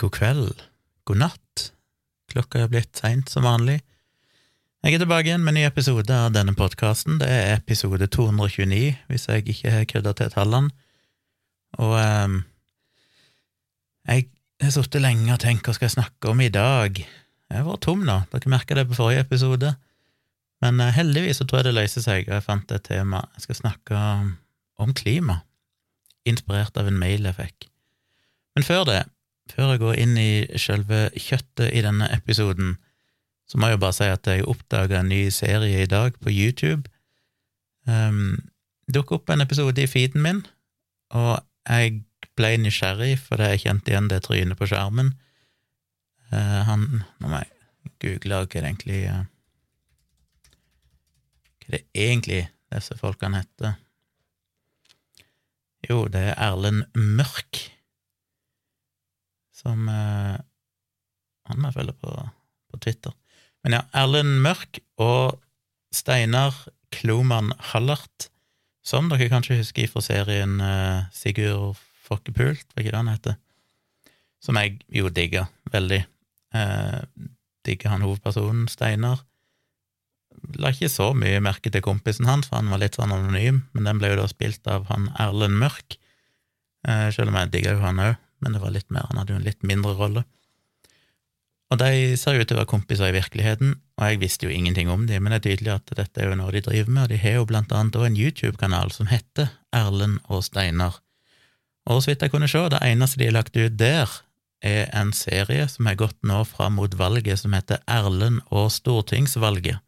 god kveld, god natt. Klokka er blitt seint som vanlig. Jeg er tilbake igjen med en ny episode av denne podkasten. Det er episode 229, hvis jeg ikke har krydda til tallene. Og um, jeg har sittet lenge og tenkt hva skal jeg snakke om i dag. Jeg har vært tom nå, dere merka det på forrige episode. Men uh, heldigvis så tror jeg det løser seg, og jeg fant et tema. Jeg skal snakke om klima, inspirert av en mail jeg fikk. Men før det, før jeg går inn i selve kjøttet i denne episoden, så må jeg jo bare si at jeg oppdaga en ny serie i dag på YouTube. Um, Dukka opp en episode i feeden min, og jeg ble nysgjerrig fordi jeg kjente igjen det trynet på skjermen. Uh, han Nå må jeg google hva det egentlig uh, Hva det egentlig disse folkene heter. Jo, det er Erlend Mørk som eh, Han må jeg følge på, på Twitter. Men ja, Erlend Mørk og Steinar Kloman Hallert, som dere kanskje husker fra serien eh, Sigurd Fokkepult, hva er det han heter? Som jeg jo digger veldig. Eh, digger han hovedpersonen, Steinar. La ikke så mye merke til kompisen hans, for han var litt sånn anonym, men den ble jo da spilt av han Erlend Mørk, eh, selv om jeg digger jo han òg men det var litt mer, han hadde jo en litt mindre rolle. Og de ser ut til å være kompiser i virkeligheten, og jeg visste jo ingenting om dem, men det er tydelig at dette er jo noe de driver med, og de har jo blant annet også en YouTube-kanal som heter Erlend og Steinar. Og så vidt jeg kunne se, det eneste de har lagt ut der, er en serie som har gått nå fram mot valget, som heter Erlend og stortingsvalget.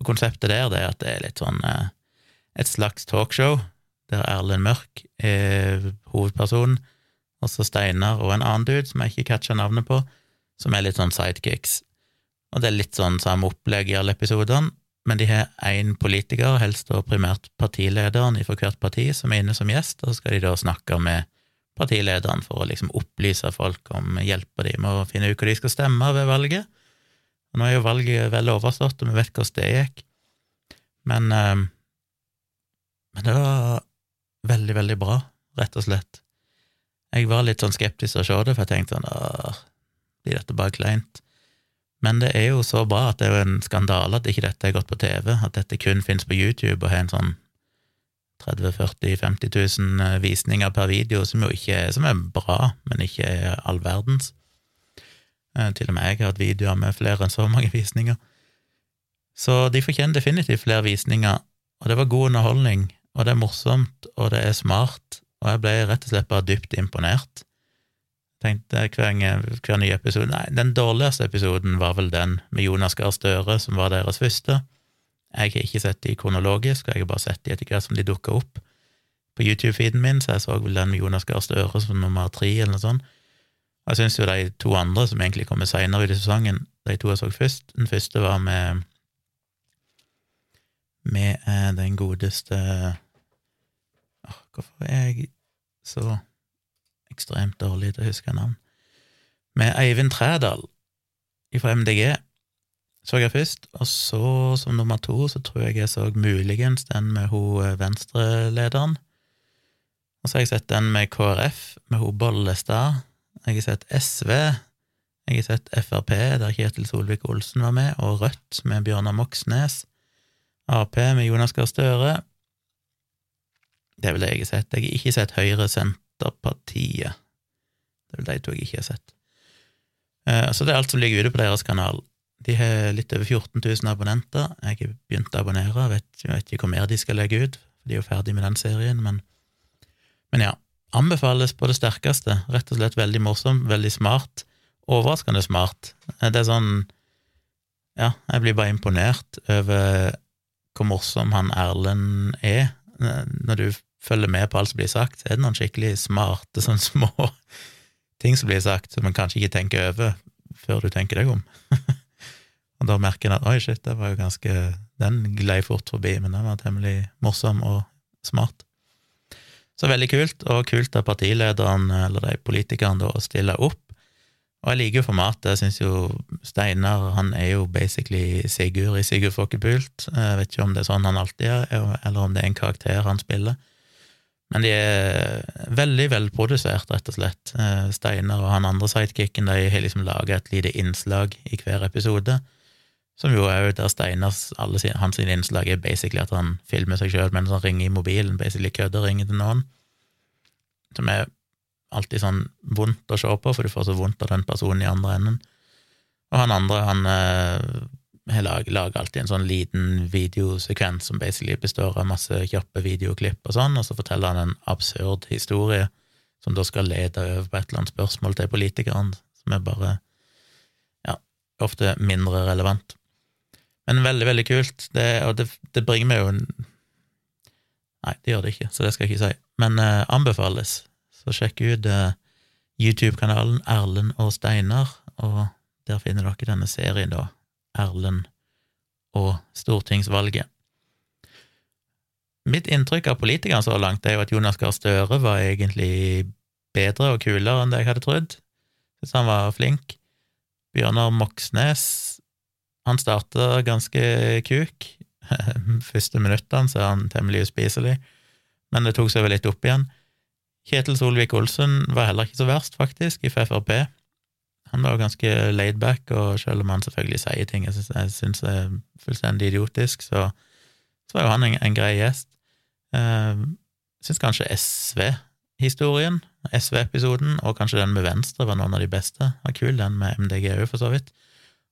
Og konseptet der det er at det er litt sånn eh, et slags talkshow, der Erlend Mørk er hovedpersonen, og så Steinar og en annen dude som jeg ikke catcha navnet på, som er litt sånn sidekicks. Og det er litt sånn samme opplegg i alle episodene, men de har én politiker, helst da primært partilederen for hvert parti, som er inne som gjest, og så skal de da snakke med partilederen for å liksom opplyse folk om hjelpe dem med å finne ut hva de skal stemme ved valget. Og nå er jo valget vel overstått, og vi vet hvordan det gikk, men, eh, men det var veldig, veldig bra, rett og slett. Jeg var litt sånn skeptisk til å se det, for jeg tenkte sånn åh, blir dette bare kleint? Men det er jo så bra at det er jo en skandale at ikke dette er gått på TV, at dette kun finnes på YouTube og har en sånn 30 40 50 000 visninger per video, som jo ikke er, som er bra, men ikke er all verdens. Eh, til og med jeg har hatt videoer med flere enn så mange visninger. Så de fortjener definitivt flere visninger, og det var god underholdning, og det er morsomt, og det er smart, og jeg ble rett og slett bare dypt imponert. Tenkte hver, hver ny episode Nei, den dårligste episoden var vel den med Jonas Gahr Støre, som var deres første. Jeg har ikke sett de kronologisk, og jeg har bare sett de etter hvert som de dukka opp på YouTube-feeden min, så jeg så vel den med Jonas Gahr Støre som nummer tre, eller noe sånt. Jeg syns jo de to andre, som egentlig kommer seinere i sesongen, de to jeg så først Den første var med med eh, den godeste Hvorfor er jeg så ekstremt dårlig til å huske navn? Med Eivind Trædal fra MDG så jeg først, og så som nummer to så tror jeg jeg så muligens den med hun eh, venstrelederen. Og så har jeg sett den med KrF, med hun Bollestad. Jeg har sett SV. Jeg har sett Frp, der Kjetil Solvik-Olsen var med, og Rødt med Bjørnar Moxnes. Ap med Jonas Gahr Støre. Det er vel det jeg har sett. Jeg har ikke sett Høyre Senterpartiet. Det er vel de to jeg ikke har sett. Eh, så det er alt som ligger ute på deres kanal. De har litt over 14 000 abonnenter. Jeg har begynt å abonnere, vet, vet ikke hvor mer de skal legge ut, de er jo ferdig med den serien, men, men ja. Anbefales på det sterkeste. Rett og slett veldig morsom, veldig smart. Overraskende smart. Eh, det er sånn Ja, jeg blir bare imponert over hvor morsom han Erlend er, eh, når du følger med på alt som blir sagt, er det noen skikkelig smarte, sånn små ting som blir sagt, som man kanskje ikke tenker over før du tenker deg om. og da merker en at oi, shit, det var jo ganske Den glei fort forbi, men den var temmelig morsom og smart. Så veldig kult, og kult av partilederen, eller de politikerne, da, å stille opp. Og jeg liker jo formatet. Jeg syns jo Steinar han er jo basically Sigurd i Sigurd Fokkepult. Jeg vet ikke om det er sånn han alltid er, eller om det er en karakter han spiller. Men de er veldig velprodusert, rett og slett. Eh, Steinar og han andre sidekicken de har liksom laga et lite innslag i hver episode, som jo er der Steinars alle sin, hans innslag er basically at han filmer seg sjøl mens han ringer i mobilen, basically kødder ringer til noen, som er alltid sånn vondt å se på, for du får så vondt av den personen i andre enden. Og han andre, han eh, har lager alltid en sånn liten videosekvens som basically består av masse kjappe videoklipp og sånn, og så forteller han en absurd historie som da skal lede over på et eller annet spørsmål til politikeren, som er bare ja, ofte mindre relevant. Men veldig, veldig kult, det, og det, det bringer meg jo Nei, det gjør det ikke, så det skal jeg ikke si, men eh, anbefales. Så sjekk ut eh, YouTube-kanalen Erlend og Steinar, og der finner dere denne serien, da, Erlend og stortingsvalget. Mitt inntrykk av politikerne så langt er jo at Jonas Gahr Støre var egentlig bedre og kulere enn det jeg hadde trodd. Syns han var flink. Bjørnar Moxnes han starta ganske kuk. Første minuttene så er han temmelig uspiselig, men det tok seg vel litt opp igjen. Kjetil Solvik-Olsen var heller ikke så verst, faktisk, i FrP. Han var jo ganske laidback, og selv om han selvfølgelig sier ting jeg syns er fullstendig idiotisk, så, så var jo han en, en grei gjest. Uh, syns kanskje SV-historien, SV-episoden, og kanskje den med Venstre var noen av de beste. Var kul, den med MDG òg, for så vidt.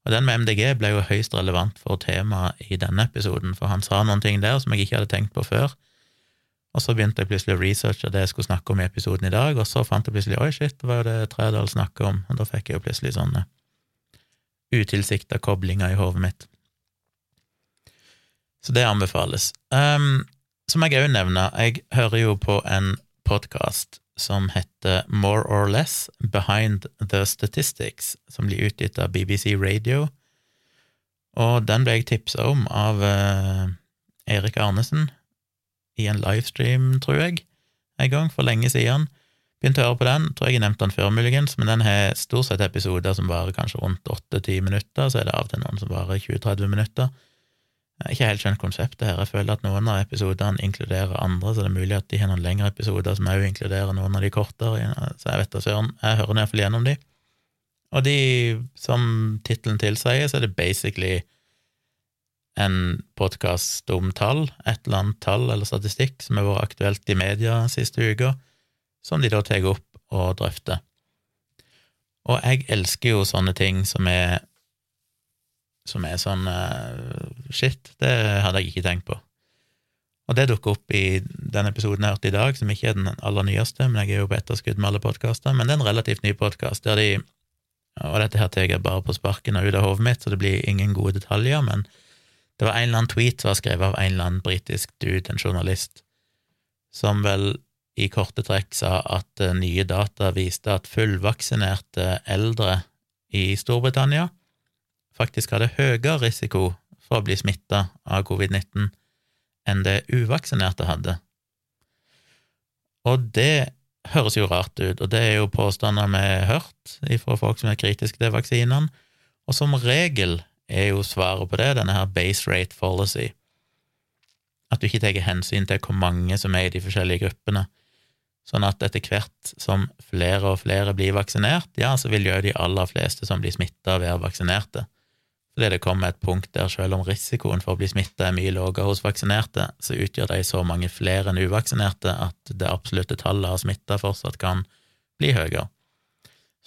Og den med MDG ble jo høyst relevant for temaet i denne episoden, for han sa noen ting der som jeg ikke hadde tenkt på før. Og så begynte jeg plutselig å researche det jeg skulle snakke om i episoden i dag, og så fant jeg plutselig oi, shit, det var jo det Trædal snakker om, og da fikk jeg jo plutselig sånne utilsikta koblinger i hodet mitt. Så det anbefales. Um, som jeg òg nevner, jeg hører jo på en podkast som heter More or Less Behind the Statistics, som blir utgitt av BBC Radio, og den ble jeg tipsa om av uh, Erik Arnesen, i en livestream, tror jeg, en gang for lenge siden. Begynte å høre på den, tror jeg jeg nevnte den før, muligens, men den har stort sett episoder som varer kanskje rundt åtte-ti minutter, så er det av og til noen som varer 20-30 minutter. Jeg har ikke helt skjønt konseptet her, jeg føler at noen av episodene inkluderer andre, så det er mulig at de har noen lengre episoder som òg inkluderer noen av de kortere, så jeg vet da søren, jeg hører iallfall gjennom de. Og de, som tittelen tilsier, så er det basically en podkast om tall, et eller annet tall eller statistikk som har vært aktuelt i media siste uka, som de da tar opp og drøfter. Og jeg elsker jo sånne ting som er som er sånn uh, shit, det hadde jeg ikke tenkt på. Og det dukker opp i den episoden jeg hørte i dag, som ikke er den aller nyeste, men jeg er jo på etterskudd med alle podkaster, men det er en relativt ny podkast der de Og dette her tar jeg bare på sparken og ut av hodet mitt, så det blir ingen gode detaljer, men det var en eller annen tweet som var skrevet av en eller annen britisk dude, en journalist, som vel i korte trekk sa at eh, nye data viste at fullvaksinerte eldre i Storbritannia faktisk hadde høyere risiko for å bli smitta av covid-19 enn det uvaksinerte hadde. Og det høres jo rart ut, og det er jo påstander vi har hørt fra folk som er kritiske til vaksinene, og som regel er jo svaret på det, denne her base rate policy. At du ikke tar hensyn til hvor mange som er i de forskjellige gruppene. Sånn at etter hvert som flere og flere blir vaksinert, ja, så vil jo de aller fleste som blir smitta, være vaksinerte. Fordi det kommer et punkt der selv om risikoen for å bli smitta er mye lavere hos vaksinerte, så utgjør de så mange flere enn uvaksinerte at det absolutte tallet av smitta fortsatt kan bli høyere.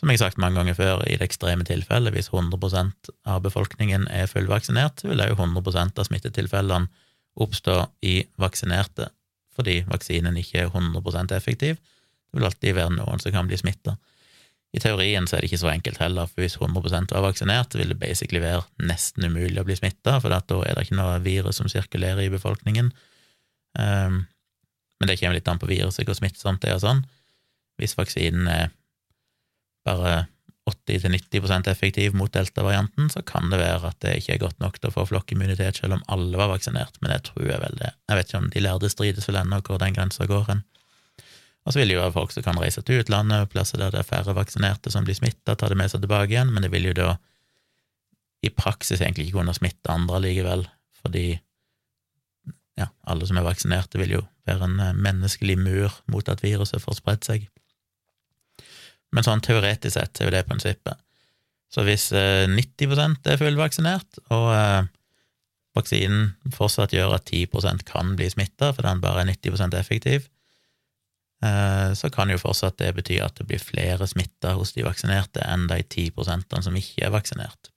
Som jeg har sagt mange ganger før, i det ekstreme tilfellet, hvis 100% av befolkningen er fullvaksinert, vil jo 100% av smittetilfellene oppstå i vaksinerte, fordi vaksinen ikke er 100% effektiv. Det vil alltid være noen som kan bli smitta. I teorien så er det ikke så enkelt heller, for hvis 100 var vaksinert, vil det basically være nesten umulig å bli smitta, for da er det ikke noe virus som sirkulerer i befolkningen. Um, men det kommer litt an på viruset, hvor smittsomt det er og sånn. Hvis vaksinen er bare 80-90% effektiv mot delta-varianten, så kan det være at det ikke er godt nok til å få flokkimmunitet selv om alle var vaksinert, men det tror jeg vel det. Jeg vet ikke om de lærde strides vel ennå hvor den grensa går hen. Og så vil det jo være folk som kan reise til utlandet, plasser der det er færre vaksinerte som blir smitta, ta det med seg tilbake igjen, men det vil jo da i praksis egentlig ikke kunne smitte andre likevel, fordi ja, alle som er vaksinerte, vil jo være en eh, menneskelig mur mot at viruset får spredd seg. Men sånn teoretisk sett er jo det prinsippet. Så hvis 90 eh, er fullvaksinert, og eh, vaksinen fortsatt gjør at 10% kan bli smitta, fordi den bare er 90% effektiv, så kan jo fortsatt det bety at det blir flere smitta hos de vaksinerte enn de 10% som ikke er vaksinert.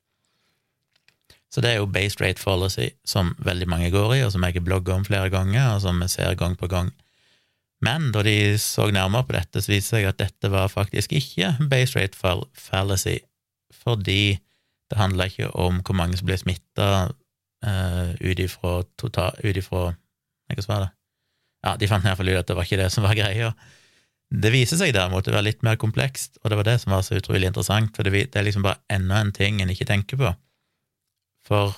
Så det er jo base rate policy som veldig mange går i, og som jeg har blogga om flere ganger, og som vi ser gang på gang. Men da de så nærmere på dette, så viste det seg at dette var faktisk ikke base rate fallacy, fordi det handla ikke om hvor mange som ble smitta uh, ifra Ut ifra Hva var det? Ja, de fant i hvert fall ut at det var ikke det som var greia. Det viser seg derimot å være litt mer komplekst, og det var det som var så utrolig interessant, for det er liksom bare enda en ting en ikke tenker på. For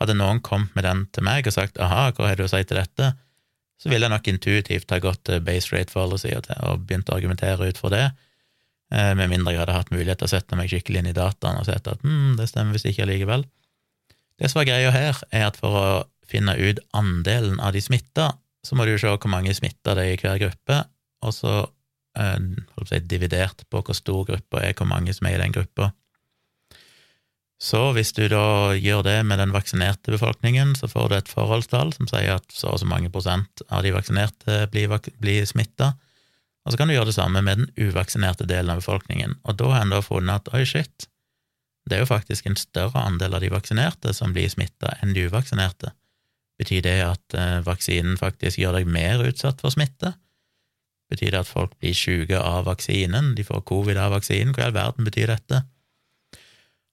hadde noen kommet med den til meg og sagt aha, hva har du å si til dette, så ville jeg nok intuitivt ha gått til base rate fallacy og begynt å argumentere ut fra det, eh, med mindre jeg hadde hatt mulighet til å sette meg skikkelig inn i dataen og sett at hm, det stemmer visst ikke allikevel. Det som er greia her, er at for å finne ut andelen av de smitta, så må du se hvor mange smitta det er i hver gruppe, og så eh, si, dividert på hvor stor gruppa er, hvor mange som er i den gruppa. Så hvis du da gjør det med den vaksinerte befolkningen, så får du et forholdstall som sier at så og så mange prosent av de vaksinerte blir, blir smitta, og så kan du gjøre det samme med den uvaksinerte delen av befolkningen, og da har en da funnet at oi, shit, det er jo faktisk en større andel av de vaksinerte som blir smitta enn de uvaksinerte. Betyr det at eh, vaksinen faktisk gjør deg mer utsatt for smitte? Betyr det at folk blir syke av vaksinen, de får covid av vaksinen, hva i all verden betyr dette?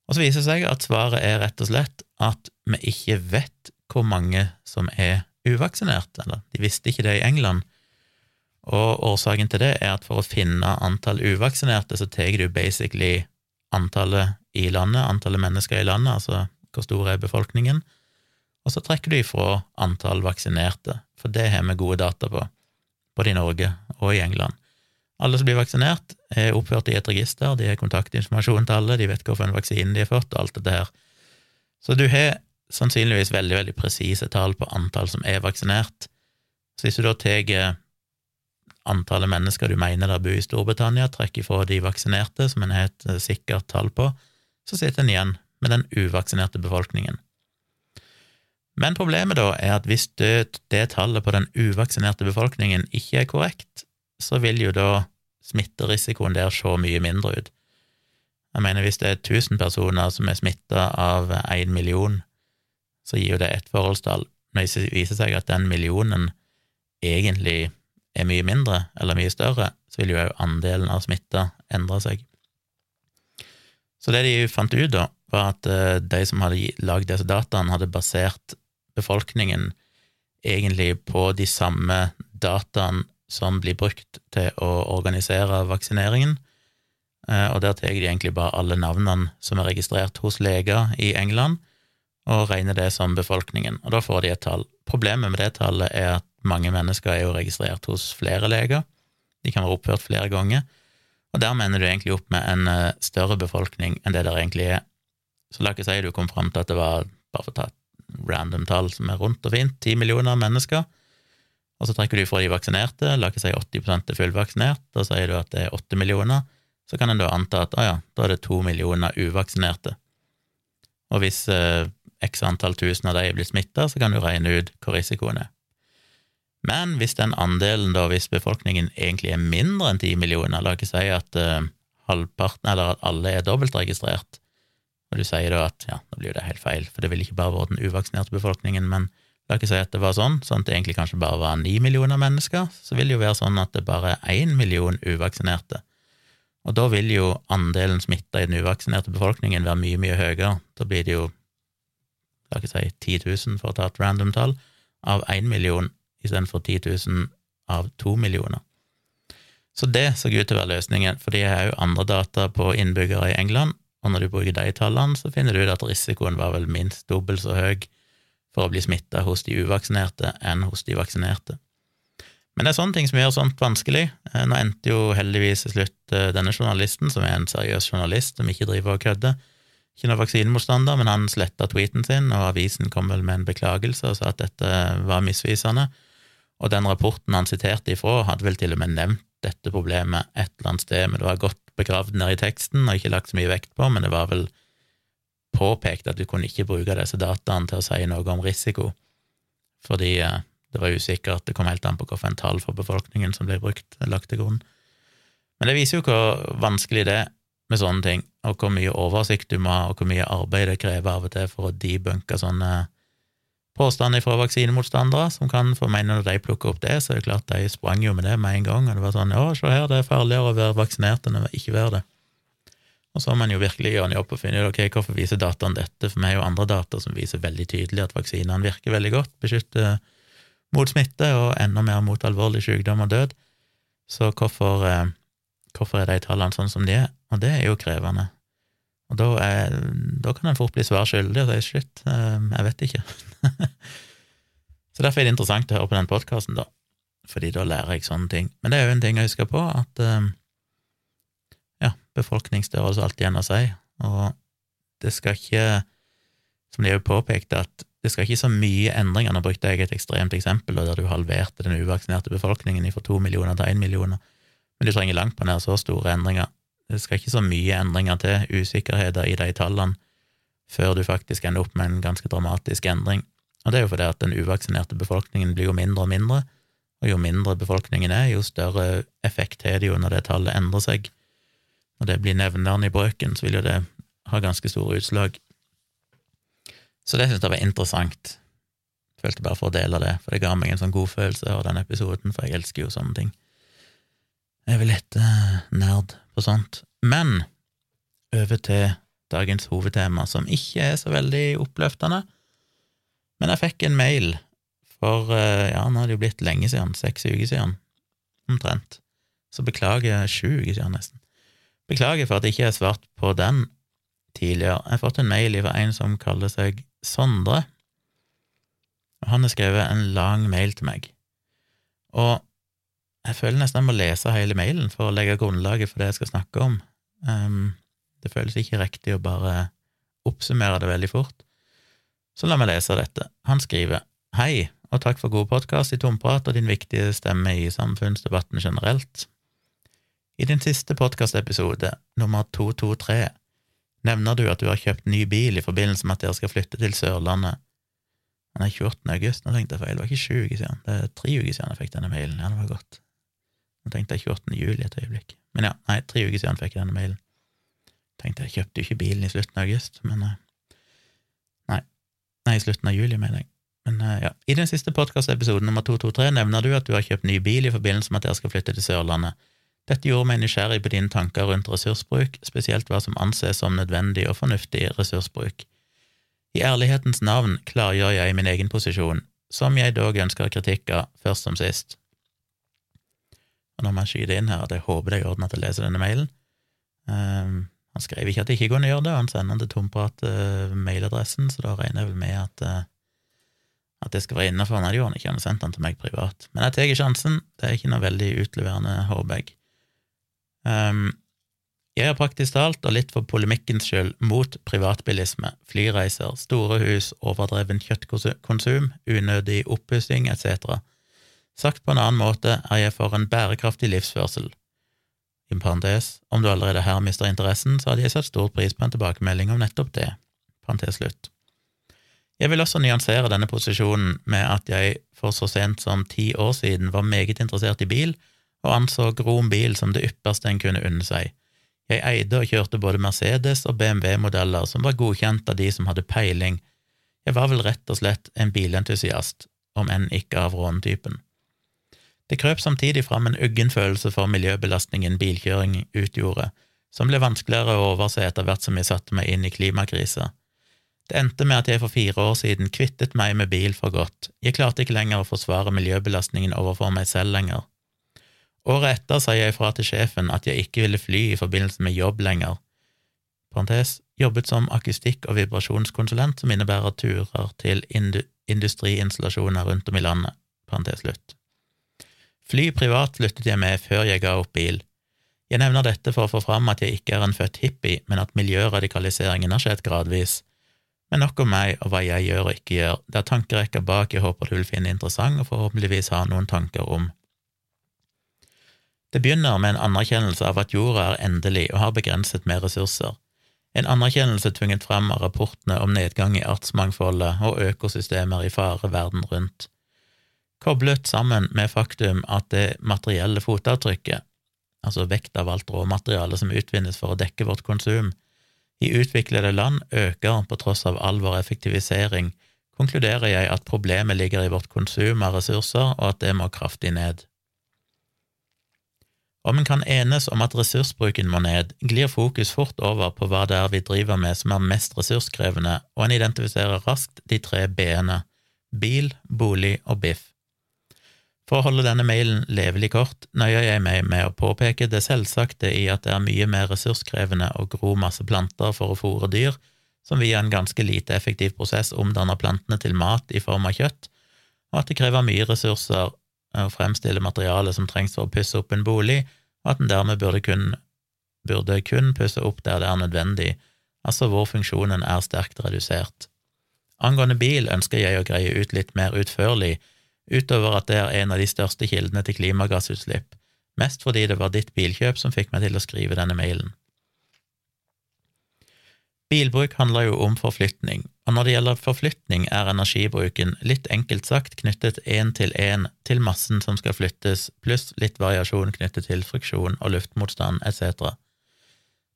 Og så viser det seg at svaret er rett og slett at vi ikke vet hvor mange som er uvaksinert, eller de visste ikke det i England. Og årsaken til det er at for å finne antall uvaksinerte, så tar du basically antallet i landet, antallet mennesker i landet, altså hvor stor er befolkningen, og så trekker du ifra antall vaksinerte, for det har vi gode data på, både i Norge og i England. Alle som blir vaksinert, er oppført i et register, de har kontaktinformasjon til alle, de vet hvilken vaksine de har fått, og alt dette her. Så du har sannsynligvis veldig, veldig presise tall på antall som er vaksinert. Så hvis du da tar antallet mennesker du mener der bor i Storbritannia, trekker fra de vaksinerte, som en har et eh, sikkert tall på, så sitter en igjen med den uvaksinerte befolkningen. Men problemet da er at hvis det, det tallet på den uvaksinerte befolkningen ikke er korrekt, så vil jo da smitterisikoen der se mye mindre ut. Jeg mener, hvis det er 1000 personer som er smitta av én million, så gir jo det ett forholdstall. Når det viser seg at den millionen egentlig er mye mindre eller mye større, så vil jo òg andelen av smitta endre seg. Så det de fant ut, da, var at eh, de som hadde lagd disse dataene, hadde basert befolkningen egentlig på de samme dataene som blir brukt til å organisere vaksineringen, eh, og der tar de egentlig bare alle navnene som er registrert hos leger i England, og regner det som befolkningen, og da får de et tall. Problemet med det tallet er at mange mennesker er jo registrert hos flere leger, de kan være oppført flere ganger, og dermed ender du egentlig opp med en eh, større befolkning enn det der egentlig er. Så la ikke si du kom fram til at det var, bare for å ta et random tall som er rundt og fint, ti millioner mennesker, og så trekker du fra de vaksinerte, la oss si 80 er fullvaksinert, da sier du at det er 8 millioner, så kan en da anta at å ja, da er det 2 millioner uvaksinerte. Og hvis eh, x antall tusen av de er blitt smitta, så kan du regne ut hvor risikoen er. Men hvis den andelen, da, hvis befolkningen egentlig er mindre enn 10 millioner, la oss si at eh, halvparten, eller at alle er dobbeltregistrert, og du sier da at ja, da blir det helt feil, for det vil ikke bare være den uvaksinerte befolkningen, men La oss si at det var sånn, sånn at det egentlig kanskje bare var ni millioner mennesker, så vil det jo være sånn at det bare er én million uvaksinerte. Og da vil jo andelen smitta i den uvaksinerte befolkningen være mye, mye høyere. Da blir det jo, la oss si 10 000, for å ta et random tall, av én million istedenfor 10 000 av to millioner. Så det så ut til å være løsningen, for de har jo andre data på innbyggere i England, og når du bruker de tallene, så finner du ut at risikoen var vel minst dobbelt så høy for å bli smitta hos de uvaksinerte enn hos de vaksinerte. Men det er sånne ting som gjør sånt vanskelig. Eh, nå endte jo heldigvis til slutt eh, denne journalisten, som er en seriøs journalist som ikke driver og kødder, ikke noen vaksinemotstander, men han sletta tweeten sin, og avisen kom vel med en beklagelse og sa at dette var misvisende. Og den rapporten han siterte ifra, hadde vel til og med nevnt dette problemet et eller annet sted, men det var godt begravd ned i teksten og ikke lagt så mye vekt på, men det var vel påpekt at du kunne ikke bruke disse dataene til å si noe om risiko, fordi eh, det var usikkert, det kom helt an på hvilket tall for befolkningen som ble brukt, lagt til grunn. Men det viser jo hvor vanskelig det er med sånne ting, og hvor mye oversikt du må ha, og hvor mye arbeid det krever av og til for å debunke sånne påstander fra vaksinemotstandere, som kan få mene når de plukker opp det, så er det klart de sprang jo med det med en gang, og det var sånn å, se her, det er farligere å være vaksinert enn å ikke være det. Og så må man jo virkelig gjøre en jobb og finne ut ok, hvorfor viser dataen dette, for vi har jo andre data som viser veldig tydelig at vaksinene virker veldig godt, beskytter mot smitte og enda mer mot alvorlig sykdom og død, så hvorfor, eh, hvorfor er de tallene sånn som de er? Og det er jo krevende. Og da, er, da kan en fort bli svar skyldig og si shit, eh, jeg vet ikke. så derfor er det interessant å høre på den podkasten, da, fordi da lærer jeg sånne ting. Men det er jo en ting å huske på, at eh, alt igjen å si, og det skal ikke, som de har påpekt, at det skal ikke så mye endringer, nå brukte jeg et ekstremt eksempel der du halverte den uvaksinerte befolkningen fra to millioner til én million, men du trenger langt på nær så store endringer. Det skal ikke så mye endringer til, usikkerheter i de tallene, før du faktisk ender opp med en ganske dramatisk endring. Og det er jo fordi at den uvaksinerte befolkningen blir jo mindre og mindre, og jo mindre befolkningen er, jo større effekt har det jo når det tallet endrer seg. Når det blir nevneren i brøken, så vil jo det ha ganske store utslag. Så det syntes jeg var interessant. Følte bare for å dele det, for det ga meg en sånn god følelse av den episoden, for jeg elsker jo sånne ting. Jeg er vel litt uh, nerd på sånt. Men over til dagens hovedtema, som ikke er så veldig oppløftende. Men jeg fikk en mail for uh, ja, nå er det jo blitt lenge siden, seks uker siden, omtrent. Så beklager, sju uker siden nesten. Beklager for at jeg ikke har svart på den tidligere. Jeg har fått en mail fra en som kaller seg Sondre. Og han har skrevet en lang mail til meg. Og jeg føler nesten jeg må lese hele mailen for å legge grunnlaget for det jeg skal snakke om. Um, det føles ikke riktig å bare oppsummere det veldig fort. Så la meg lese dette. Han skriver Hei, og takk for god podkast i Tomprat og din viktige stemme i samfunnsdebatten generelt. I din siste podkastepisode, nummer 223, nevner du at du har kjøpt ny bil i forbindelse med at dere skal flytte til Sørlandet. Den er 28. august, nå tenkte jeg feil, det var ikke sju uker siden, det er tre uker siden jeg fikk denne mailen, ja, det var godt. Nå tenkte jeg 28. juli et øyeblikk, men ja, nei, tre uker siden fikk jeg denne mailen. Tenkte jeg kjøpte jo ikke bilen i slutten av august, men eh, nei, nei, i slutten av juli, mener jeg. Men eh, ja, i den siste podkastepisoden nummer 223 nevner du at du har kjøpt ny bil i forbindelse med at dere skal flytte til Sørlandet. Dette gjorde meg nysgjerrig på dine tanker rundt ressursbruk, spesielt hva som anses som nødvendig og fornuftig ressursbruk. I ærlighetens navn klargjør jeg min egen posisjon, som jeg dog ønsker kritikk av, først som sist. Og nå må jeg skyte inn her at jeg håper det er i orden at jeg leser denne mailen. Um, han skrev ikke at det ikke kunne gjøre det, han sender den til tomprat-mailadressen, uh, så da regner jeg vel med at, uh, at det skal være innafor. Nei, det gjorde han ikke, han sendte sendt den til meg privat. Men jeg tar sjansen, det er ikke noe veldig utleverende, håper jeg. Um, jeg er praktisk talt, og litt for polemikkens skyld, mot privatbilisme, flyreiser, store hus, overdreven kjøttkonsum, unødig oppussing etc. Sagt på en annen måte er jeg for en bærekraftig livsførsel. I parentes, om du allerede her mister interessen, så hadde jeg satt stor pris på en tilbakemelding om nettopp det. Parentes slutt. Jeg vil også nyansere denne posisjonen med at jeg for så sent som ti år siden var meget interessert i bil, og anså Grom bil som det ypperste en kunne unne seg. Jeg eide og kjørte både Mercedes og BMW-modeller som var godkjent av de som hadde peiling. Jeg var vel rett og slett en bilentusiast, om enn ikke av rånetypen. Det krøp samtidig fram en uggen følelse for miljøbelastningen bilkjøring utgjorde, som ble vanskeligere å overse etter hvert som jeg satte meg inn i klimakrisa. Det endte med at jeg for fire år siden kvittet meg med bil for godt, jeg klarte ikke lenger å forsvare miljøbelastningen overfor meg selv lenger. Året etter sa jeg ifra til sjefen at jeg ikke ville fly i forbindelse med jobb lenger. Parentes, jobbet som akustikk- og vibrasjonskonsulent, som innebærer turer til industriinstallasjoner rundt om i landet. Parentes slutt. Fly privat sluttet jeg med før jeg ga opp bil. Jeg nevner dette for å få fram at jeg ikke er en født hippie, men at miljøradikaliseringen har skjedd gradvis. Men nok om meg og hva jeg gjør og ikke gjør, det er tankerekka bak jeg håper du vil finne interessant og forhåpentligvis ha noen tanker om. Det begynner med en anerkjennelse av at jorda er endelig og har begrenset med ressurser, en anerkjennelse tvunget fram av rapportene om nedgang i artsmangfoldet og økosystemer i fare verden rundt, koblet sammen med faktum at det materielle fotavtrykket, altså vekt av alt råmateriale som utvinnes for å dekke vårt konsum, i utviklede land øker på tross av all vår effektivisering, konkluderer jeg at problemet ligger i vårt konsum av ressurser, og at det må kraftig ned. Om en kan enes om at ressursbruken må ned, glir fokus fort over på hva det er vi driver med som er mest ressurskrevende, og en identifiserer raskt de tre b-ene – bil, bolig og biff. For å holde denne mailen levelig kort nøyer jeg meg med å påpeke det selvsagte i at det er mye mer ressurskrevende å gro masse planter for å fôre dyr, som via en ganske lite effektiv prosess omdanner plantene til mat i form av kjøtt, og at det krever mye ressurser å fremstille materiale som trengs for å pusse opp en bolig, og at en dermed burde kun, burde kun pusse opp der det er nødvendig, altså hvor funksjonen er sterkt redusert. Angående bil ønsker jeg å greie ut litt mer utførlig utover at det er en av de største kildene til klimagassutslipp, mest fordi det var ditt bilkjøp som fikk meg til å skrive denne mailen. Bilbruk handler jo om forflytning, og når det gjelder forflytning, er energibruken litt enkelt sagt knyttet én til én til massen som skal flyttes, pluss litt variasjon knyttet til friksjon og luftmotstand etc.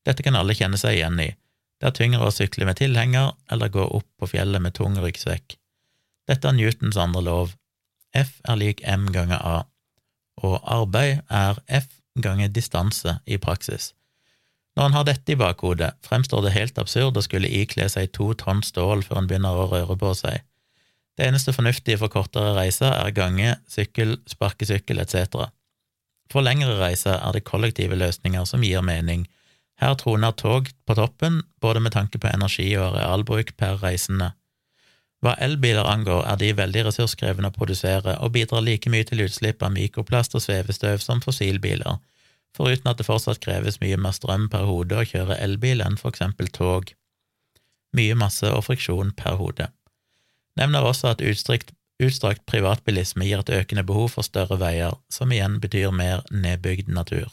Dette kan alle kjenne seg igjen i. Det er tyngre å sykle med tilhenger eller gå opp på fjellet med tung ryggsekk. Dette er Newtons andre lov, F er lik M ganger A, og arbeid er F ganger distanse i praksis. Når en har dette i bakhodet, fremstår det helt absurd å skulle ikle seg to tonn stål før en begynner å røre på seg. Det eneste fornuftige for kortere reiser er gange, sykkel, sparkesykkel etc. For lengre reiser er det kollektive løsninger som gir mening. Her troner tog på toppen, både med tanke på energi og arealbruk per reisende. Hva elbiler angår, er de veldig ressurskrevende å produsere og bidrar like mye til utslipp av mikroplast og svevestøv som fossilbiler, foruten at det fortsatt kreves mye mer strøm per hode å kjøre elbil enn for eksempel tog. Mye masse og friksjon per hode. Nevner også at utstrakt, utstrakt privatbilisme gir et økende behov for større veier, som igjen betyr mer nedbygd natur.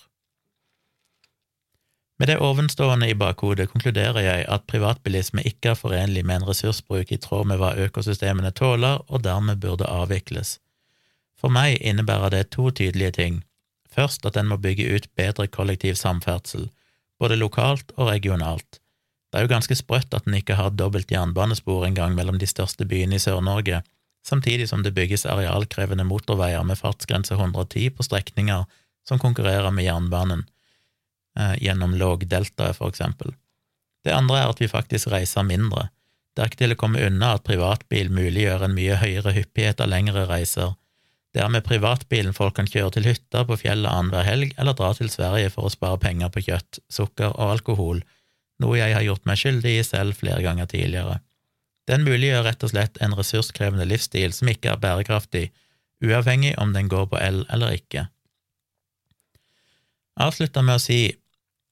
Med det ovenstående i bakhodet konkluderer jeg at privatbilisme ikke er forenlig med en ressursbruk i tråd med hva økosystemene tåler, og dermed burde avvikles. For meg innebærer det to tydelige ting. Først at en må bygge ut bedre kollektiv samferdsel, både lokalt og regionalt. Det er jo ganske sprøtt at en ikke har dobbelt jernbanespor engang mellom de største byene i Sør-Norge, samtidig som det bygges arealkrevende motorveier med fartsgrense 110 på strekninger som konkurrerer med jernbanen eh, gjennom lågdeltaet, for eksempel. Det andre er at vi faktisk reiser mindre. Det er ikke til å komme unna at privatbil muliggjør en mye høyere hyppighet av lengre reiser. Det er med privatbilen folk kan kjøre til hytta på fjellet annenhver helg, eller dra til Sverige for å spare penger på kjøtt, sukker og alkohol, noe jeg har gjort meg skyldig i selv flere ganger tidligere. Den muliggjør rett og slett en ressurskrevende livsstil som ikke er bærekraftig, uavhengig om den går på el eller ikke. Avslutter med å si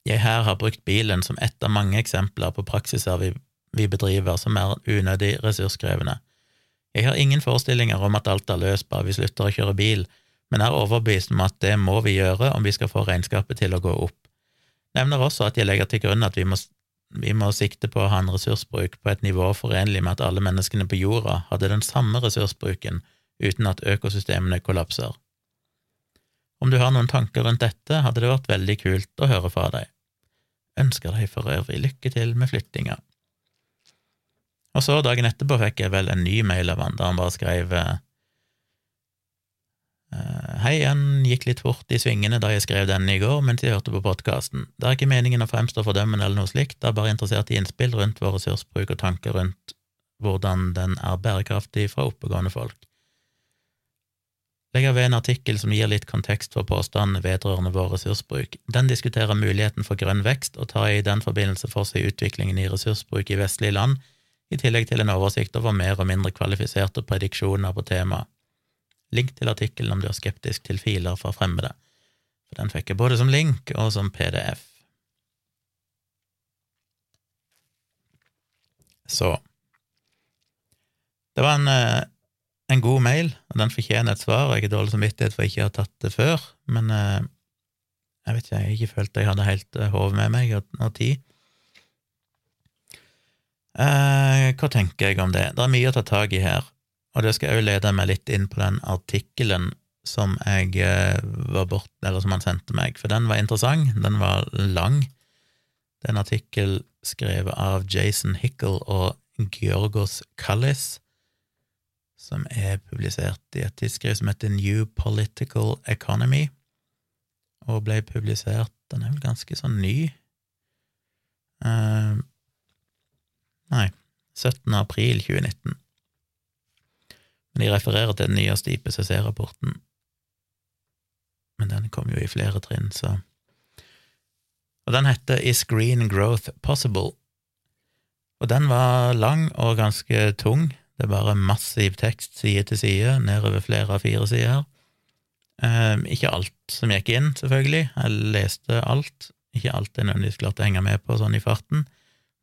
jeg her har brukt bilen som ett av mange eksempler på praksiser vi, vi bedriver som er unødig ressurskrevende. Jeg har ingen forestillinger om at alt er løst bare vi slutter å kjøre bil, men er overbevist om at det må vi gjøre om vi skal få regnskapet til å gå opp. Nevner også at jeg legger til grunn at vi må, vi må sikte på å ha en ressursbruk på et nivå forenlig med at alle menneskene på jorda hadde den samme ressursbruken uten at økosystemene kollapser. Om du har noen tanker rundt dette, hadde det vært veldig kult å høre fra deg. Ønsker deg for øvrig lykke til med flyttinga. Og så, dagen etterpå, fikk jeg vel en ny mail av han, der han bare skrev uh, Hei, han gikk litt fort i svingene da jeg skrev denne i går mens jeg hørte på podkasten. Det er ikke meningen å fremstå fordømmende eller noe slikt, det er bare interessert i innspill rundt vår ressursbruk og tanker rundt hvordan den er bærekraftig fra oppegående folk legger ved en artikkel som gir litt kontekst for påstandene vedrørende vår ressursbruk. Den diskuterer muligheten for grønn vekst og tar i den forbindelse for seg utviklingen i ressursbruk i vestlige land, i tillegg til en oversikt over mer og mindre kvalifiserte prediksjoner på temaet. Link til artikkelen om du er skeptisk til filer fra fremmede, for den fikk jeg både som link og som PDF. Så Det var en, eh, en god mail, og den fortjener et svar. Jeg har dårlig samvittighet for ikke å ha tatt det før, men eh, jeg vet ikke, jeg har ikke følt jeg hadde helt hodet med meg og tid. Eh, hva tenker jeg om det? Det er mye å ta tak i her, og det skal jeg òg lede meg litt inn på den artikkelen som jeg eh, var bort, eller som han sendte meg, for den var interessant, den var lang. Det er en artikkel skrevet av Jason Hickle og Georgos Kallis, som er publisert i et tidsskrift som heter New Political Economy, og ble publisert Den er vel ganske sånn ny. Uh, Nei, 17. april 2019. Men de refererer til den nyeste IPCC-rapporten. Men den kom jo i flere trinn, så Og den heter Is Green Growth Possible? Og den var lang og ganske tung. Det er bare massiv tekst side til side, nedover flere av fire sider. Eh, ikke alt som gikk inn, selvfølgelig. Jeg leste alt. Ikke alt jeg nødvendigvis klarte å henge med på sånn i farten.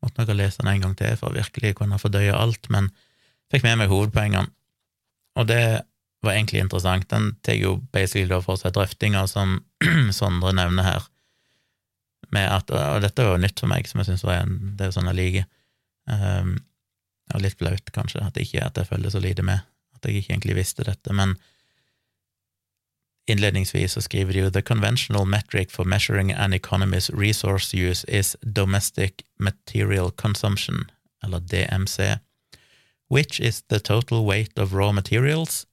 Måtte nok ha lest den en gang til for å virkelig kunne fordøye alt, men fikk med meg hovedpoengene. Og det var egentlig interessant. Den tar jo basically da for seg drøftinger som Sondre nevner her, med at Og dette var jo nytt for meg, som jeg syns var en Det er sånn jeg liker. Um, og litt flaut, kanskje, at, ikke, at jeg følger så lite med, at jeg ikke egentlig visste dette, men Innledningsvis så skriver de jo «The conventional metric for measuring an economy's resource use is domestic material consumption, eller DMC, which is the total weight of raw materials,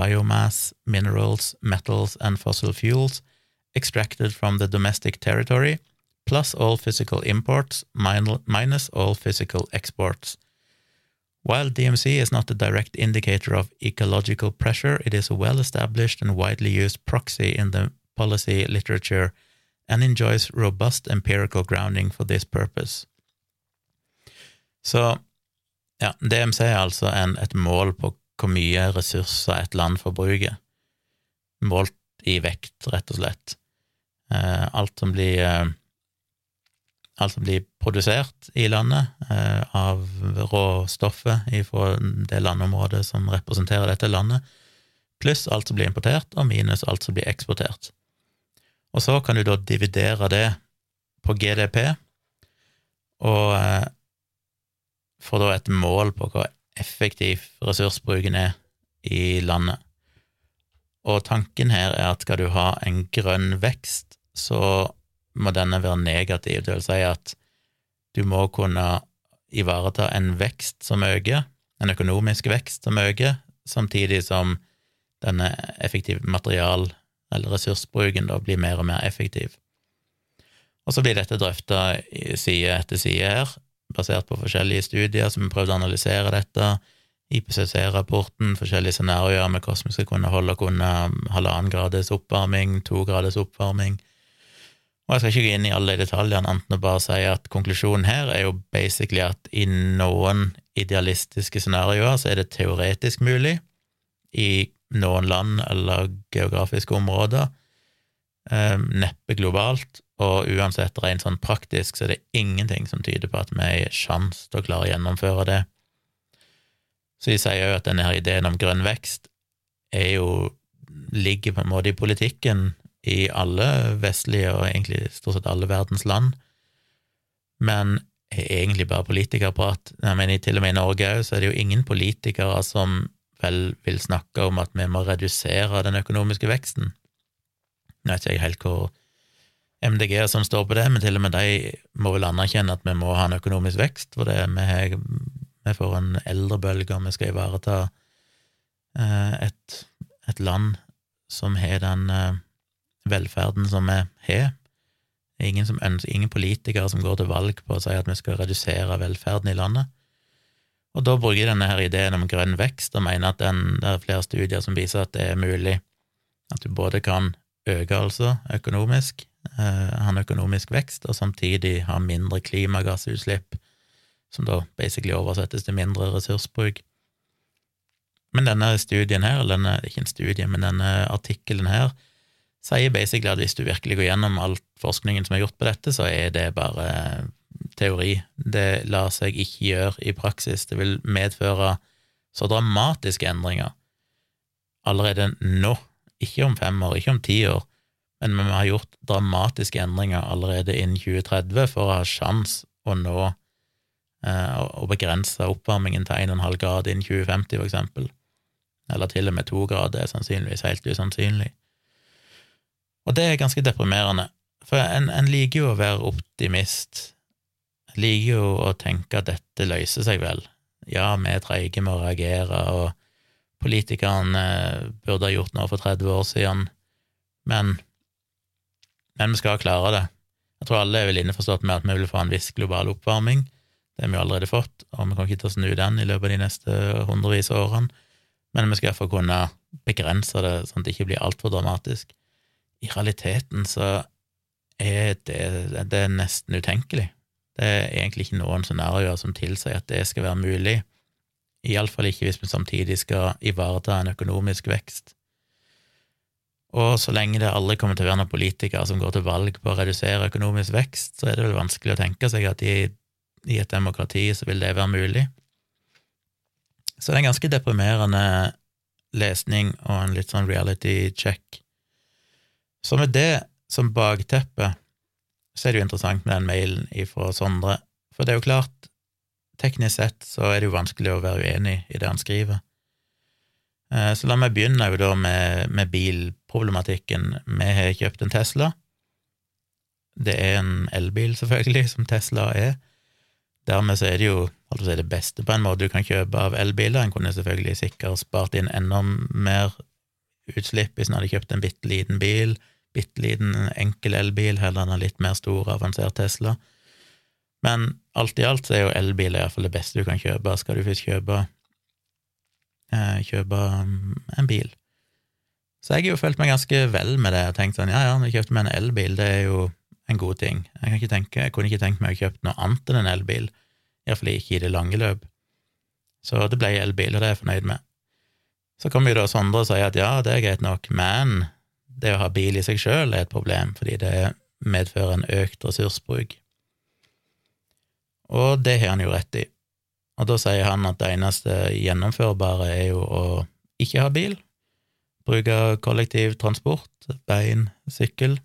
biomass, minerals, metals, and fossil fuels extracted from the domestic territory, plus all physical imports minus all physical exports. While DMC is not a direct indicator of ecological pressure, it is a well established and widely used proxy in the policy literature and enjoys robust empirical grounding for this purpose. Så ja, DMC er altså en, et mål på hvor mye ressurser et land forbruker, målt i vekt, rett og slett. Eh, alt som blir eh, alt som blir produsert i landet eh, av råstoffet fra det landområdet som representerer dette landet, pluss alt som blir importert, og minus alt som blir eksportert. Og så kan du da dividere det på GDP, og eh, få da et mål på hvor effektiv ressursbruken er i landet. Og tanken her er at skal du ha en grønn vekst, så må denne være negativ, det vil si at du må kunne ivareta en vekst som øker, en økonomisk vekst som øker, samtidig som denne effektive material- eller ressursbruken da blir mer og mer effektiv. Og så blir dette drøfta side etter side her, basert på forskjellige studier som har prøvd å analysere dette, IPCC-rapporten, forskjellige scenarioer med skal kunne holde og kunne halvannen grades oppvarming, to graders oppvarming, og jeg skal ikke gå inn i alle de detaljene, annet å bare si at konklusjonen her er jo basically at i noen idealistiske scenarioer så er det teoretisk mulig, i noen land eller geografiske områder, eh, neppe globalt, og uansett rent sånn praktisk så er det ingenting som tyder på at vi har sjanse til å klare å gjennomføre det. Så de sier jo at denne her ideen om grønn vekst er jo ligger på en måte i politikken i alle vestlige og egentlig stort sett alle verdens land, men er egentlig bare politikerprat. Jeg mener, til og med i Norge òg, så er det jo ingen politikere som vel vil snakke om at vi må redusere den økonomiske veksten. Nå vet ikke helt hvor MDG som står på det, men til og med de må vel anerkjenne at vi må ha en økonomisk vekst, for det vi, vi får en eldrebølge, og vi skal ivareta eh, et, et land som har den eh, velferden som vi har. Ingen, som ønsker, ingen politikere som går til valg på å si at vi skal redusere velferden i landet. Og da bruker jeg denne her ideen om grønn vekst og mener at den, det er flere studier som viser at det er mulig at du både kan øke altså økonomisk, eh, ha en økonomisk vekst, og samtidig ha mindre klimagassutslipp, som da basically oversettes til mindre ressursbruk. Men denne studien her, eller denne, ikke en studie, men denne artikkelen her, sier basically at hvis du virkelig går gjennom all forskningen som er gjort på dette, så er det bare teori. Det lar seg ikke gjøre i praksis. Det vil medføre så dramatiske endringer allerede nå, ikke om fem år, ikke om ti år, men vi har gjort dramatiske endringer allerede innen 2030 for å ha sjans å nå eh, å begrense oppvarmingen til 1,5 grad innen 2050, for eksempel. Eller til og med to grader er sannsynligvis helt usannsynlig. Og det er ganske deprimerende, for en, en liker jo å være optimist. En liker jo å tenke at dette løser seg vel. Ja, vi er treige med å reagere, og politikerne eh, burde ha gjort noe for 30 år siden, men, men vi skal klare det. Jeg tror alle er vel innforstått med at vi vil få en viss global oppvarming. Det har vi allerede fått, og vi kan ikke ta snu den i løpet av de neste hundrevis av årene, men vi skal iallfall kunne begrense det sånn at det ikke blir altfor dramatisk. I realiteten så er det, det er nesten utenkelig. Det er egentlig ikke noen scenarioer som tilsier at det skal være mulig, iallfall ikke hvis vi samtidig skal ivareta en økonomisk vekst. Og så lenge det aldri kommer til å være noen politikere som går til valg på å redusere økonomisk vekst, så er det vel vanskelig å tenke seg at i, i et demokrati så vil det være mulig. Så det er en ganske deprimerende lesning og en litt sånn reality check. Så med det som bakteppe, så er det jo interessant med den mailen ifra Sondre, for det er jo klart, teknisk sett så er det jo vanskelig å være uenig i det han skriver. Eh, så la meg begynne jo da med, med bilproblematikken. Vi har kjøpt en Tesla. Det er en elbil, selvfølgelig, som Tesla er. Dermed så er det jo altså det beste på en måte du kan kjøpe av elbiler. En kunne selvfølgelig sikkert spart inn enda mer utslipp hvis en hadde kjøpt en bitte liten bil, bitte liten enkel elbil, heller enn en litt mer stor, avansert Tesla. Men alt i alt så er jo elbil iallfall det beste du kan kjøpe. Skal du først kjøpe, eh, kjøpe mm, en bil. Så jeg har jo følt meg ganske vel med det og tenkt sånn ja, ja, vi kjøpte meg en elbil, det er jo en god ting. Jeg, tenke, jeg kunne ikke tenkt meg å kjøpe noe annet enn en elbil, iallfall ikke i det lange løp. Så det ble elbil, og det er jeg fornøyd med. Så kommer jo da Sondre og sier at ja, det er greit nok, men det å ha bil i seg sjøl er et problem, fordi det medfører en økt ressursbruk. Og det har han jo rett i. Og da sier han at det eneste gjennomførbare er jo å ikke ha bil, bruke kollektiv transport, bein, sykkel,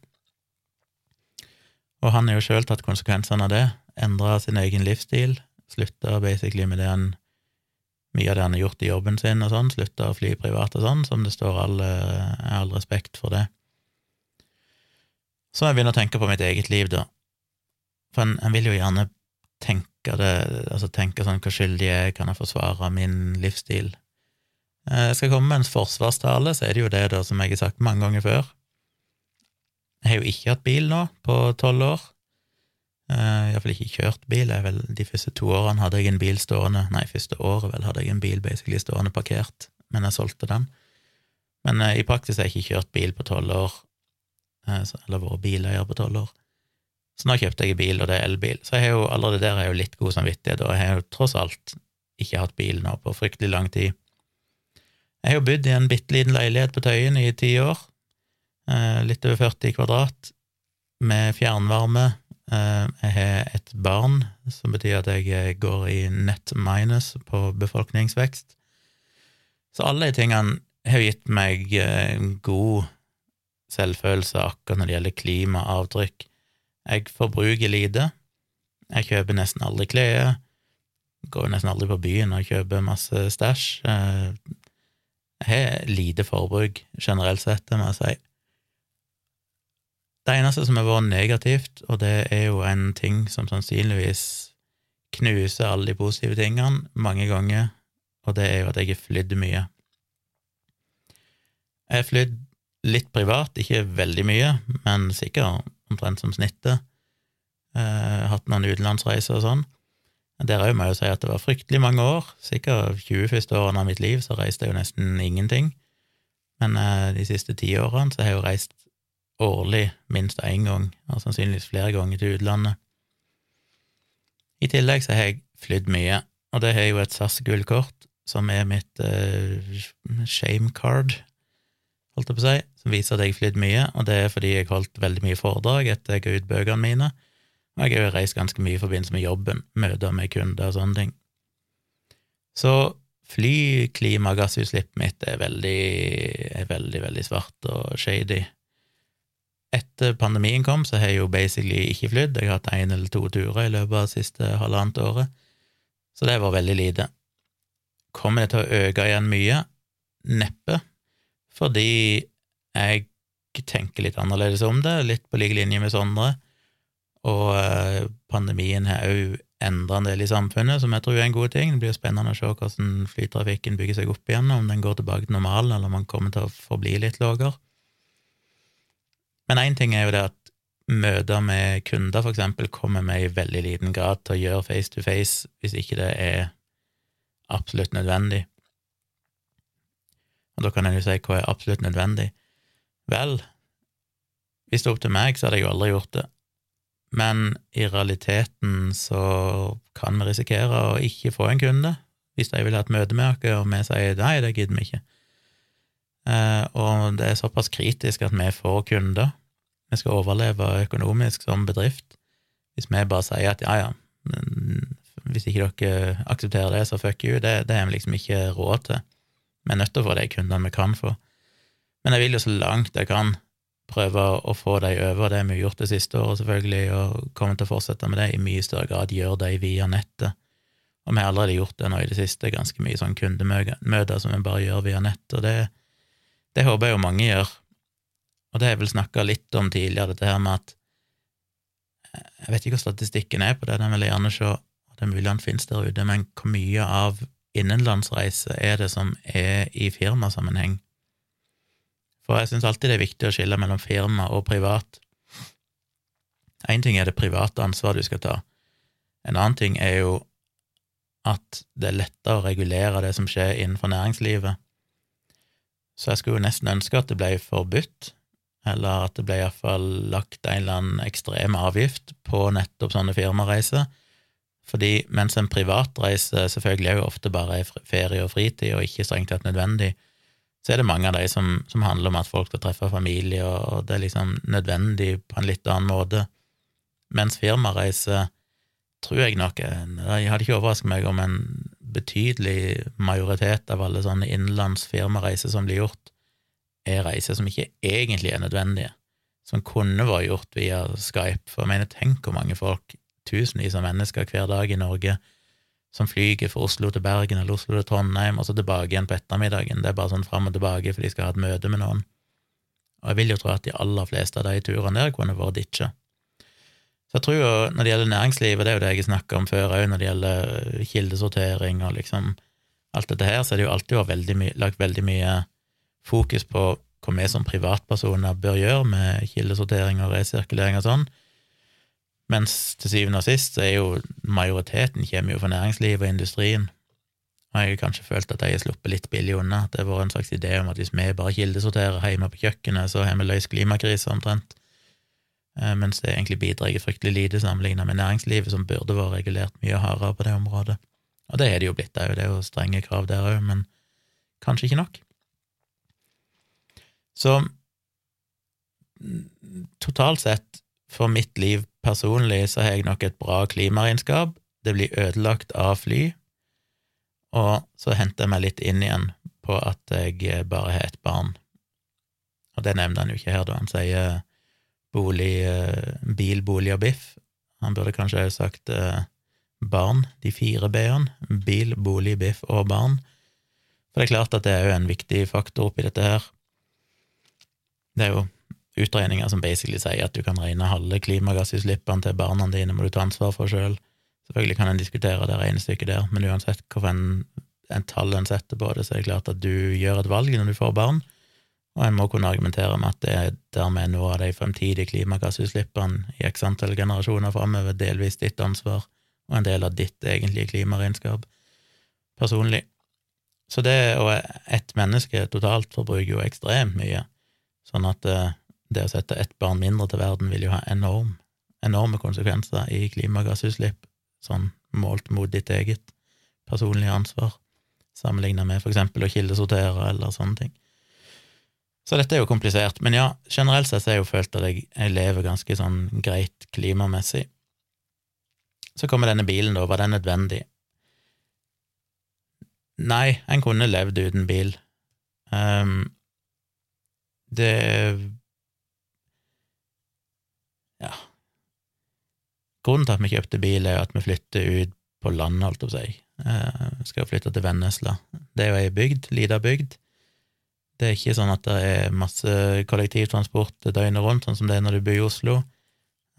og han har jo sjøl tatt konsekvensene av det, endra sin egen livsstil, slutta basically med det han mye av det han har gjort i jobben sin og sånn, slutta å fly privat og sånn, som det står all, all respekt for det. Så jeg begynner å tenke på mitt eget liv, da. For en, en vil jo gjerne tenke det, altså tenke sånn hvor skyldig jeg er, kan jeg forsvare min livsstil? Eh, jeg skal komme med en forsvarstale, så er det jo det, da, som jeg har sagt mange ganger før. Jeg har jo ikke hatt bil nå på tolv år. Uh, Iallfall ikke kjørt bil. Vel, de første to årene hadde jeg en bil stående Nei, første året vel hadde jeg en bil basically stående parkert, men jeg solgte den. Men uh, i praksis har jeg ikke kjørt bil på tolv år, uh, eller vært bileier på tolv år. Så nå kjøpte jeg bil, og det er elbil. Så jeg har jo allerede der har jeg jo litt god samvittighet, og jeg har jo tross alt ikke hatt bil nå på fryktelig lang tid. Jeg har jo bodd i en bitte liten leilighet på Tøyen i ti år, Eh, litt over 40 kvadrat, med fjernvarme. Eh, jeg har et barn, som betyr at jeg eh, går i net minus på befolkningsvekst. Så alle de tingene har gitt meg god selvfølelse akkurat når det gjelder klimaavtrykk. Jeg forbruker lite. Jeg kjøper nesten aldri klær. Går nesten aldri på byen og kjøper masse stæsj. Jeg har lite forbruk generelt sett, det må jeg si. Det eneste som har vært negativt, og det er jo en ting som sannsynligvis knuser alle de positive tingene mange ganger, og det er jo at jeg har flydd mye. Jeg har flydd litt privat, ikke veldig mye, men sikkert omtrent som snittet. Eh, hatt noen utenlandsreiser og sånn. Der òg må jeg si at det var fryktelig mange år, sikkert 20 første årene av mitt liv så reiste jeg jo nesten ingenting, men eh, de siste ti årene så har jeg jo reist årlig minst én gang, og sannsynligvis flere ganger til utlandet. I tillegg så har jeg flydd mye, og det har jo et SAS-gullkort, som er mitt uh, shame card, holdt jeg på å si, som viser at jeg har flydd mye, og det er fordi jeg holdt veldig mye foredrag etter jeg ga ut bøkene mine, og jeg har jo reist ganske mye i forbindelse med jobben, møter med kunder og sånne ting. Så flyklimagassutslippet mitt er veldig, er veldig, veldig svart og shady. Etter pandemien kom, så har jeg jo basically ikke flydd. Jeg har hatt én eller to turer i løpet av det siste halvannet året, så det var veldig lite. Kommer det til å øke igjen mye? Neppe, fordi jeg tenker litt annerledes om det, litt på lik linje med Sondre, og eh, pandemien har òg endra en del i samfunnet, som jeg tror er en god ting. Det blir spennende å se hvordan flytrafikken bygger seg opp igjen, om den går tilbake til normalen, eller om den kommer til å forbli litt lavere. Men én ting er jo det at møter med kunder, for eksempel, kommer vi i veldig liten grad til å gjøre face to face hvis ikke det er absolutt nødvendig. Og da kan en jo si hva er absolutt nødvendig? Vel, hvis det er opp til meg, så hadde jeg jo aldri gjort det men i realiteten så kan vi risikere å ikke få en kunde hvis de vil ha et møte med oss, og vi sier nei, det gidder vi ikke. Eh, og det er såpass kritisk at vi får kunder. Vi skal overleve økonomisk som bedrift. Hvis vi bare sier at ja, ja, hvis ikke dere aksepterer det, så fuck you, det, det har vi liksom ikke råd til. Vi er nødt til å få de kundene vi kan få. Men jeg vil jo så langt jeg kan prøve å få de over det vi har gjort det siste året, selvfølgelig, og kommer til å fortsette med det i mye større grad, gjøre de via nettet. Og vi har allerede gjort det nå i det siste, ganske mye sånn kundemøter som vi bare gjør via nett, og det, det håper jeg jo mange gjør. Og det har jeg vel snakka litt om tidligere, dette her med at Jeg vet ikke hva statistikken er på det, den vil jeg gjerne se, det er mulig den finnes der ute, men hvor mye av innenlandsreise er det som er i firmasammenheng? For jeg syns alltid det er viktig å skille mellom firma og privat. Én ting er det private ansvaret du skal ta, en annen ting er jo at det er lettere å regulere det som skjer innenfor næringslivet. Så jeg skulle jo nesten ønske at det ble forbudt, eller at det ble iallfall lagt en eller annen ekstrem avgift på nettopp sånne firmareiser, fordi mens en privatreise selvfølgelig er jo ofte bare ferie og fritid og ikke strengt tatt nødvendig, så er det mange av de som, som, handler om at folk skal treffe familie, og det er liksom nødvendig på en litt annen måte. Mens firmareiser tror jeg nok Jeg hadde ikke overrasket meg om en betydelig majoritet av alle sånne innenlands firmareiser som blir gjort, er reiser som ikke egentlig er nødvendige, som kunne vært gjort via Skype. For jeg mener, tenk hvor mange folk, tusenvis av mennesker hver dag i Norge, som flyger fra Oslo til Bergen eller Oslo til Trondheim, og så tilbake igjen på ettermiddagen. Det er bare sånn fram og tilbake for de skal ha et møte med noen. Og jeg vil jo tro at de aller fleste av de turene der kunne vært ditcha. Så jeg tror jo, når det gjelder næringslivet, det er jo det jeg snakka om før òg, når det gjelder kildesortering og liksom alt dette her, så er det jo alltid veldig my lagt veldig mye fokus på hva vi som privatpersoner bør gjøre med kildesortering og resirkulering og sånn, mens til syvende og sist så er jo majoriteten kommer jo fra næringslivet og industrien. Og jeg har kanskje følt at jeg har sluppet litt billig unna. Det har vært en slags idé om at hvis vi bare kildesorterer hjemme på kjøkkenet, så har vi løst klimakrisa omtrent. Eh, mens det egentlig bidrar fryktelig lite sammenlignet med næringslivet, som burde vært regulert mye hardere på det området. Og det er det jo blitt, det er jo strenge krav der òg, men kanskje ikke nok. Så totalt sett, for mitt liv Personlig så har jeg nok et bra klimaregnskap. Det blir ødelagt av fly. Og så henter jeg meg litt inn igjen på at jeg bare har ett barn. Og det nevner han jo ikke her, da. Han sier bolig, eh, bil, bolig og biff. Han burde kanskje også sagt eh, barn, de fire b-ene. Bil, bolig, biff og barn. For det er klart at det er jo en viktig faktor oppi dette her. Det er jo utregninger som basically sier at du kan regne halve klimagassutslippene til barna dine må du ta ansvar for sjøl. Selvfølgelig kan en diskutere det regnestykket der, men uansett hvilken en tall en setter på det, så er det klart at du gjør et valg når du får barn, og en må kunne argumentere med at det er dermed noe av de fremtidige klimagassutslippene i x antall generasjoner framover delvis ditt ansvar, og en del av ditt egentlige klimaregnskap personlig. Så det, og ett menneske totalt forbruker jo ekstremt mye, sånn at eh, det å sette ett barn mindre til verden vil jo ha enorm, enorme konsekvenser i klimagassutslipp, sånn målt mot ditt eget personlige ansvar, sammenlignet med for eksempel å kildesortere eller sånne ting. Så dette er jo komplisert, men ja, generelt sett har jeg jo følt at jeg lever ganske sånn greit klimamessig. Så kommer denne bilen, da, var den nødvendig? Nei, en kunne levd uten bil. Um, det Ja. Grunnen til at vi kjøpte bil, er at vi flytter ut på landet, holdt jeg på å si. Uh, skal flytte til Vennesla. Det er jo ei bygd, lita bygd. Det er ikke sånn at det er masse kollektivtransport døgnet rundt, sånn som det er når du bor i Oslo.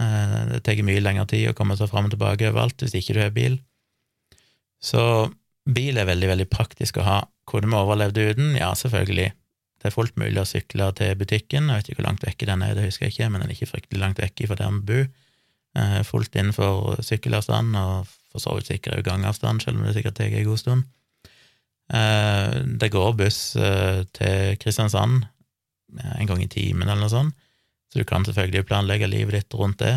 Uh, det tar mye lengre tid å komme seg fram og tilbake overalt hvis ikke du har bil. Så bil er veldig, veldig praktisk å ha. Kunne vi overlevd uten? Ja, selvfølgelig. Det er fullt mulig å sykle til butikken. Jeg vet ikke hvor langt vekke den er, det husker jeg ikke, men den er ikke fryktelig langt vekke fra der vi bor. Eh, fullt innenfor sykkelavstand, og for så vidt sikkert gangavstand, selv om det sikkert tar en god stund. Eh, det går buss eh, til Kristiansand en gang i timen eller noe sånt, så du kan selvfølgelig planlegge livet ditt rundt det.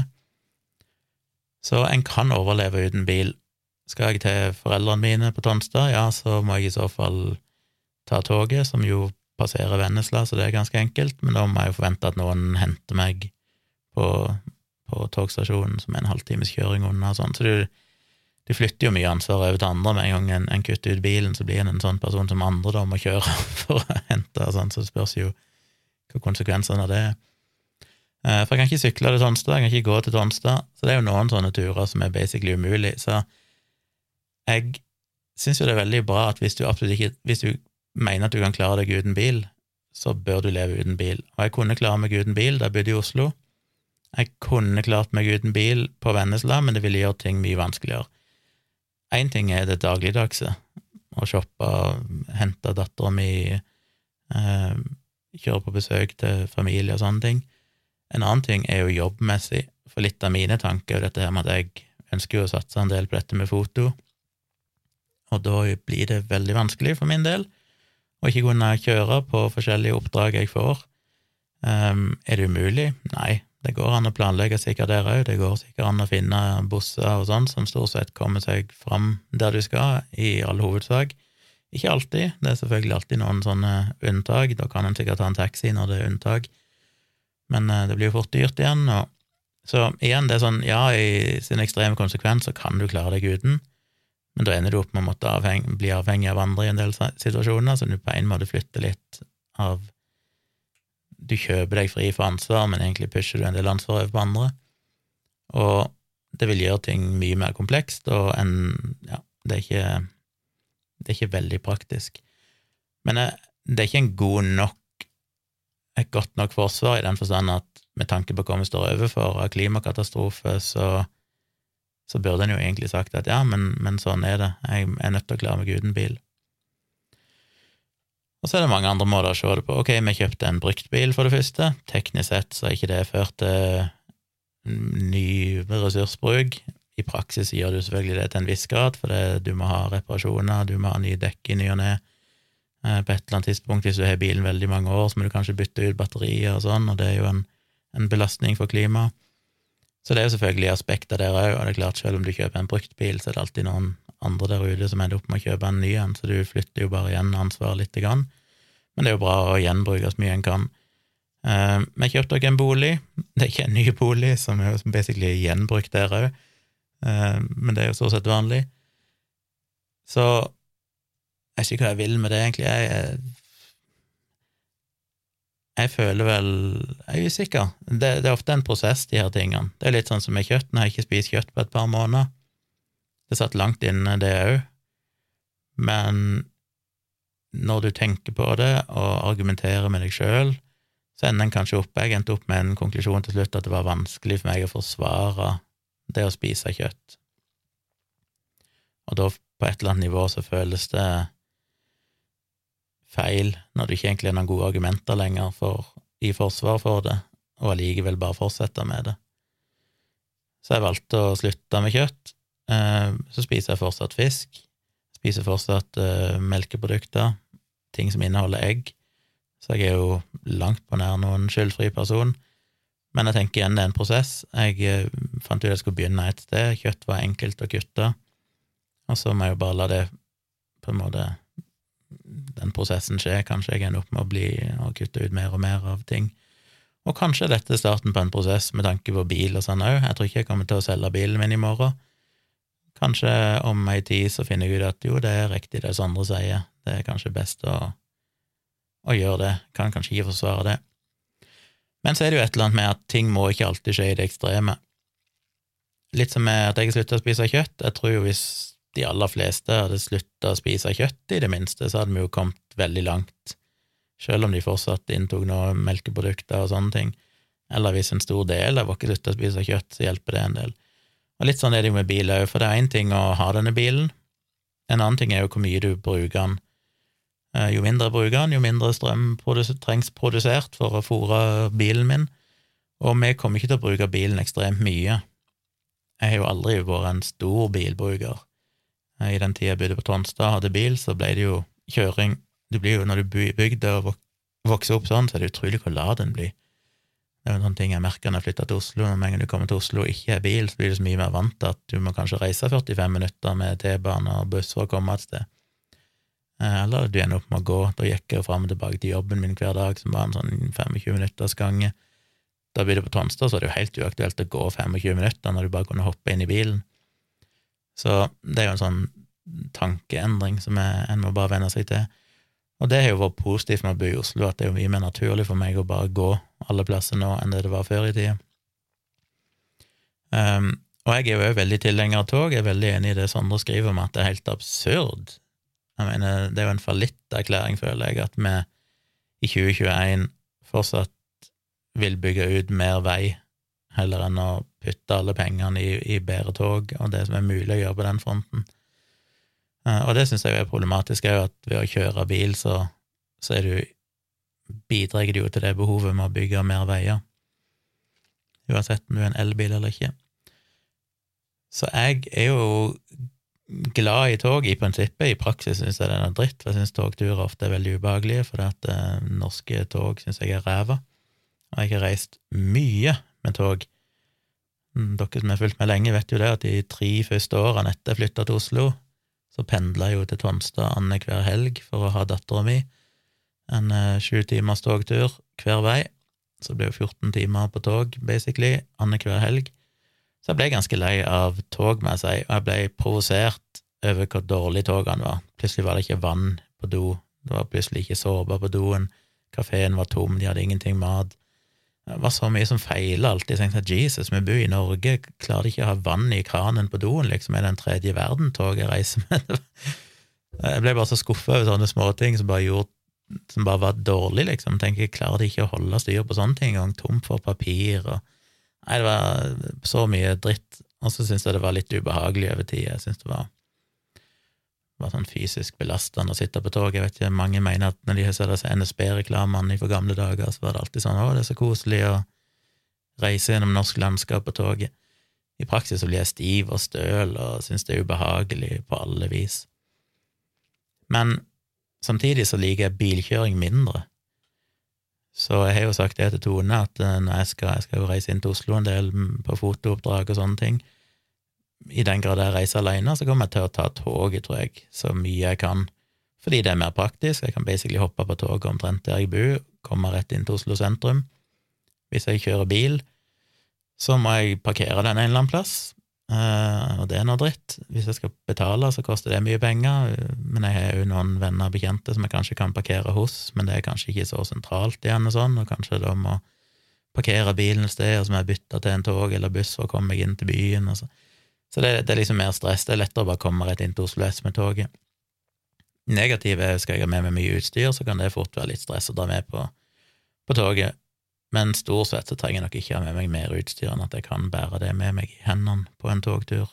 Så en kan overleve uten bil, skal jeg til foreldrene mine på Tonstad, ja, så må jeg i så fall ta toget, som jo passerer Vennesla, så det er ganske enkelt, men da må jeg jo forvente at noen henter meg på, på togstasjonen, som er en halvtimes kjøring unna, og sånn. Så du, du, flytter jo mye ansvar over til andre. Med en gang en, en kutter ut bilen, så blir en en sånn person som andre da må kjøre for å hente, og sånn, så det spørs jo hva konsekvensene av det er. Eh, for jeg kan ikke sykle til Tonstad, jeg kan ikke gå til Tonstad, så det er jo noen sånne turer som er basically umulig. Så jeg syns jo det er veldig bra at hvis du absolutt ikke Hvis du mener at du kan klare deg uten bil, så bør du leve uten bil. Og jeg kunne klare meg uten bil da jeg bodde i Oslo. Jeg kunne klart meg uten bil på Vennesla, men det ville gjøre ting mye vanskeligere. Én ting er det dagligdagse, å shoppe, hente dattera mi, eh, kjøre på besøk til familie og sånne ting. En annen ting er jo jobbmessig, for litt av mine tanker er dette her med at jeg ønsker jo å satse en del på dette med foto, og da blir det veldig vanskelig for min del å ikke kunne kjøre på forskjellige oppdrag jeg får. Um, er det umulig? Nei, det går an å planlegge sikkert der òg, det går sikkert an å finne busser og sånn som stort sett kommer seg fram der du skal, i all hovedsak. Ikke alltid, det er selvfølgelig alltid noen sånne unntak, da kan en sikkert ta en taxi når det er unntak, men uh, det blir jo fort dyrt igjen. Og, så igjen, det er sånn, ja, i sin ekstreme konsekvens så kan du klare deg uten, men da ender du opp med å måtte avheng, bli avhengig av andre i en del situasjoner, så du på en måte flytter litt av Du kjøper deg fri for ansvar, men egentlig pusher du en del ansvar over på andre. Og det vil gjøre ting mye mer komplekst, og en Ja, det er ikke, det er ikke veldig praktisk. Men det er ikke en god nok et godt nok forsvar i den forstand at med tanke på hva vi står overfor av klimakatastrofe, så så burde en jo egentlig sagt at ja, men, men, sånn er det, jeg er nødt til å klare meg uten bil. Og så er det mange andre måter å se det på. Ok, vi kjøpte en bruktbil, for det første. Teknisk sett så har ikke det ført til ny ressursbruk. I praksis gjør du selvfølgelig det til en viss grad, for det, du må ha reparasjoner, du må ha nye dekk i ny og ne. Eh, på et eller annet tidspunkt, hvis du har bilen veldig mange år, så må du kanskje bytte ut batterier og sånn, og det er jo en, en belastning for klimaet. Så det er jo selvfølgelig aspekter der òg, og det er klart selv om du kjøper en brukt bil, så er det alltid noen andre der ute som ender opp med å kjøpe en ny en, så du flytter jo bare igjen ansvaret lite grann. Men det er jo bra å gjenbruke så mye en kan. Uh, vi kjøpte også en bolig, det er ikke en ny bolig, som er basically gjenbrukt der òg, eh, men det er jo stort sett vanlig. Så jeg vet ikke hva jeg vil med det, egentlig. Jeg, jeg føler vel Jeg er usikker. Det, det, er ofte en prosess, de her tingene. Det er litt sånn som med kjøtt. Nå har jeg ikke spist kjøtt på et par måneder. Det satt langt inne, det òg. Men når du tenker på det og argumenterer med deg sjøl, så ender en kanskje opp Jeg endte opp med en konklusjon til slutt at det var vanskelig for meg å forsvare det å spise kjøtt. Og da, på et eller annet nivå, så føles det feil når det ikke egentlig er noen gode argumenter lenger for, i forsvar for det, og allikevel bare fortsette med det. Så jeg valgte å slutte med kjøtt. Eh, så spiser jeg fortsatt fisk. Spiser fortsatt uh, melkeprodukter, ting som inneholder egg. Så jeg er jo langt på nær noen skyldfri person. Men jeg tenker igjen det er en prosess. Jeg uh, fant ut jeg skulle begynne et sted. Kjøtt var enkelt å kutte. Og så må jeg jo bare la det på en måte den prosessen skjer. Kanskje jeg ender opp med å bli og kutte ut mer og mer av ting. Og kanskje dette er starten på en prosess med tanke på bil og sånn òg. Jeg tror ikke jeg kommer til å selge bilen min i morgen. kanskje om ei tid så finner jeg ut at jo, det er riktig det Sondre sier, det er kanskje best å, å gjøre det, kan kanskje ikke forsvare det. Men så er det jo et eller annet med at ting må ikke alltid skje i det ekstreme. Litt som med at jeg slutta å spise kjøtt. Jeg tror jo hvis de aller fleste hadde slutta å spise kjøtt, i det minste, så hadde vi jo kommet veldig langt, selv om de fortsatt inntok noen melkeprodukter og sånne ting. Eller hvis en stor del av oss slutter å spise kjøtt, så hjelper det en del. Og litt sånn er det jo med bil òg, for det er én ting å ha denne bilen, en annen ting er jo hvor mye du bruker den. Eh, jo mindre bruker den, jo mindre strøm trengs produsert for å fòre bilen min, og vi kommer ikke til å bruke bilen ekstremt mye. Jeg har jo aldri vært en stor bilbruker. Eh, I den tida jeg bodde på Tonstad og hadde bil, så ble det jo kjøring det blir jo, Når du bygde og vokser opp sånn, så er det utrolig hvor lav den blir. Det er jo en sånn ting jeg merker når jeg flytter til Oslo. Når en du kommer til Oslo og ikke har bil, så blir du så mye mer vant til at du må kanskje reise 45 minutter med T-bane og buss for å komme et sted. Eh, eller du ender opp med å gå. Da gikk jeg jo fram og tilbake til jobben min hver dag, som var en sånn 25 minutters gange. Da jeg bodde på Tonstad, så er det jo helt uaktuelt å gå 25 minutter når du bare kunne hoppe inn i bilen. Så det er jo en sånn tankeendring som en må bare venne seg til. Og det har jo vært positivt med å bo i Oslo, at det er jo mye mer naturlig for meg å bare gå alle plasser nå enn det det var før i tida. Um, og jeg er jo òg veldig tilhenger av tog, jeg er veldig enig i det Sondre skriver om, at det er helt absurd. Jeg mener, det er jo en fallitterklæring, føler jeg, at vi i 2021 fortsatt vil bygge ut mer vei heller enn å putte alle pengene i, i bedre tog og det som er mulig å gjøre på den fronten. Uh, og det syns jeg er problematisk òg, at ved å kjøre bil, så, så er du bidrar det jo til det behovet med å bygge mer veier, uansett om du er en elbil eller ikke. Så jeg er jo glad i tog i prinsippet, i praksis syns jeg det er dritt, for jeg syns togturer ofte er veldig ubehagelige, for at eh, norske tog syns jeg er ræva, og jeg har reist mye med tog. Mm, dere som har fulgt med lenge, vet jo det at de tre første årene etter jeg flytta til Oslo, så pendla jeg jo til Tonstad annenhver helg for å ha dattera mi. En eh, sju timers togtur hver vei. Så det ble jo 14 timer på tog, basically, annenhver helg. Så jeg ble ganske lei av tog, jeg si, og jeg ble provosert over hvor dårlig togene var. Plutselig var det ikke vann på do, det var plutselig ikke såpe på doen, kafeen var tom, de hadde ingenting mat. Det var så mye som feila alltid. Jeg tenkte at Jesus, vi bor i Norge, klarer de ikke å ha vann i kranen på doen, liksom, er det en tredje verden-tog jeg reiser med? jeg ble bare så skuffa over sånne småting som bare gjorde som bare var dårlig, liksom. Tenker, klarer de ikke å holde styr på sånne ting engang? Tom for papir og Nei, det var så mye dritt. Og så syntes jeg det var litt ubehagelig over tid. Jeg syntes det var var sånn fysisk belastende å sitte på tog. Jeg vet ikke, Mange mener at når de sett disse NSB-reklamene fra gamle dager, så var det alltid sånn 'Å, det er så koselig å reise gjennom norsk landskap på toget'. I praksis så blir jeg stiv og støl og syns det er ubehagelig på alle vis. Men samtidig så liker jeg bilkjøring mindre. Så jeg har jo sagt det til Tone, at eh, når jeg skal, jeg skal jo reise inn til Oslo en del på fotooppdrag og sånne ting, i den grad jeg reiser alene, så kommer jeg til å ta toget, tror jeg, så mye jeg kan, fordi det er mer praktisk. Jeg kan basically hoppe på toget omtrent der jeg bor, komme rett inn til Oslo sentrum. Hvis jeg kjører bil, så må jeg parkere den en eller annen plass, uh, og det er noe dritt. Hvis jeg skal betale, så koster det mye penger, men jeg har jo noen venner og bekjente som jeg kanskje kan parkere hos, men det er kanskje ikke så sentralt igjen og sånn, og kanskje da må parkere bilen et sted, og så må jeg bytte til en tog eller buss for å komme meg inn til byen. og så så det, det, er liksom mer stress. Det er lettere å bare komme rett inn til Oslo S med toget. Negativt er skal jeg ha med meg mye utstyr, så kan det fort være litt stress å dra med på, på toget. Men stort sett så trenger jeg nok ikke ha med meg mer utstyr enn at jeg kan bære det med meg i hendene på en togtur.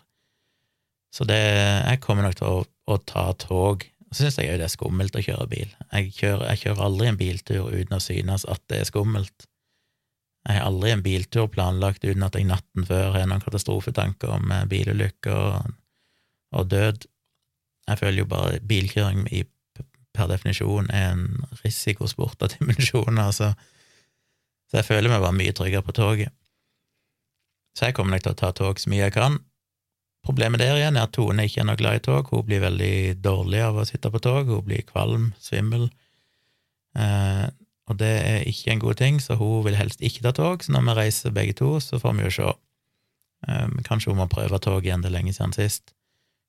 Så det, jeg kommer nok til å, å ta tog. Så syns jeg jo det er skummelt å kjøre bil. Jeg kjører, jeg kjører aldri en biltur uten å synes at det er skummelt. Jeg har aldri en biltur planlagt uten at jeg natten før har noen katastrofetanker om eh, bilulykker og, og, død. Jeg føler jo bare bilkjøring i, per definisjon er en risikosport av dimensjoner, så, så jeg føler meg bare mye tryggere på toget. Så jeg kommer nok til å ta tog så mye jeg kan. Problemet der igjen er at Tone ikke er noe glad i tog. Hun blir veldig dårlig av å sitte på tog. Hun blir kvalm, svimmel. Eh, og det er ikke en god ting, så hun vil helst ikke ta tog, så når vi reiser begge to, så får vi jo se. Um, kanskje hun må prøve tog igjen, det er lenge siden sist.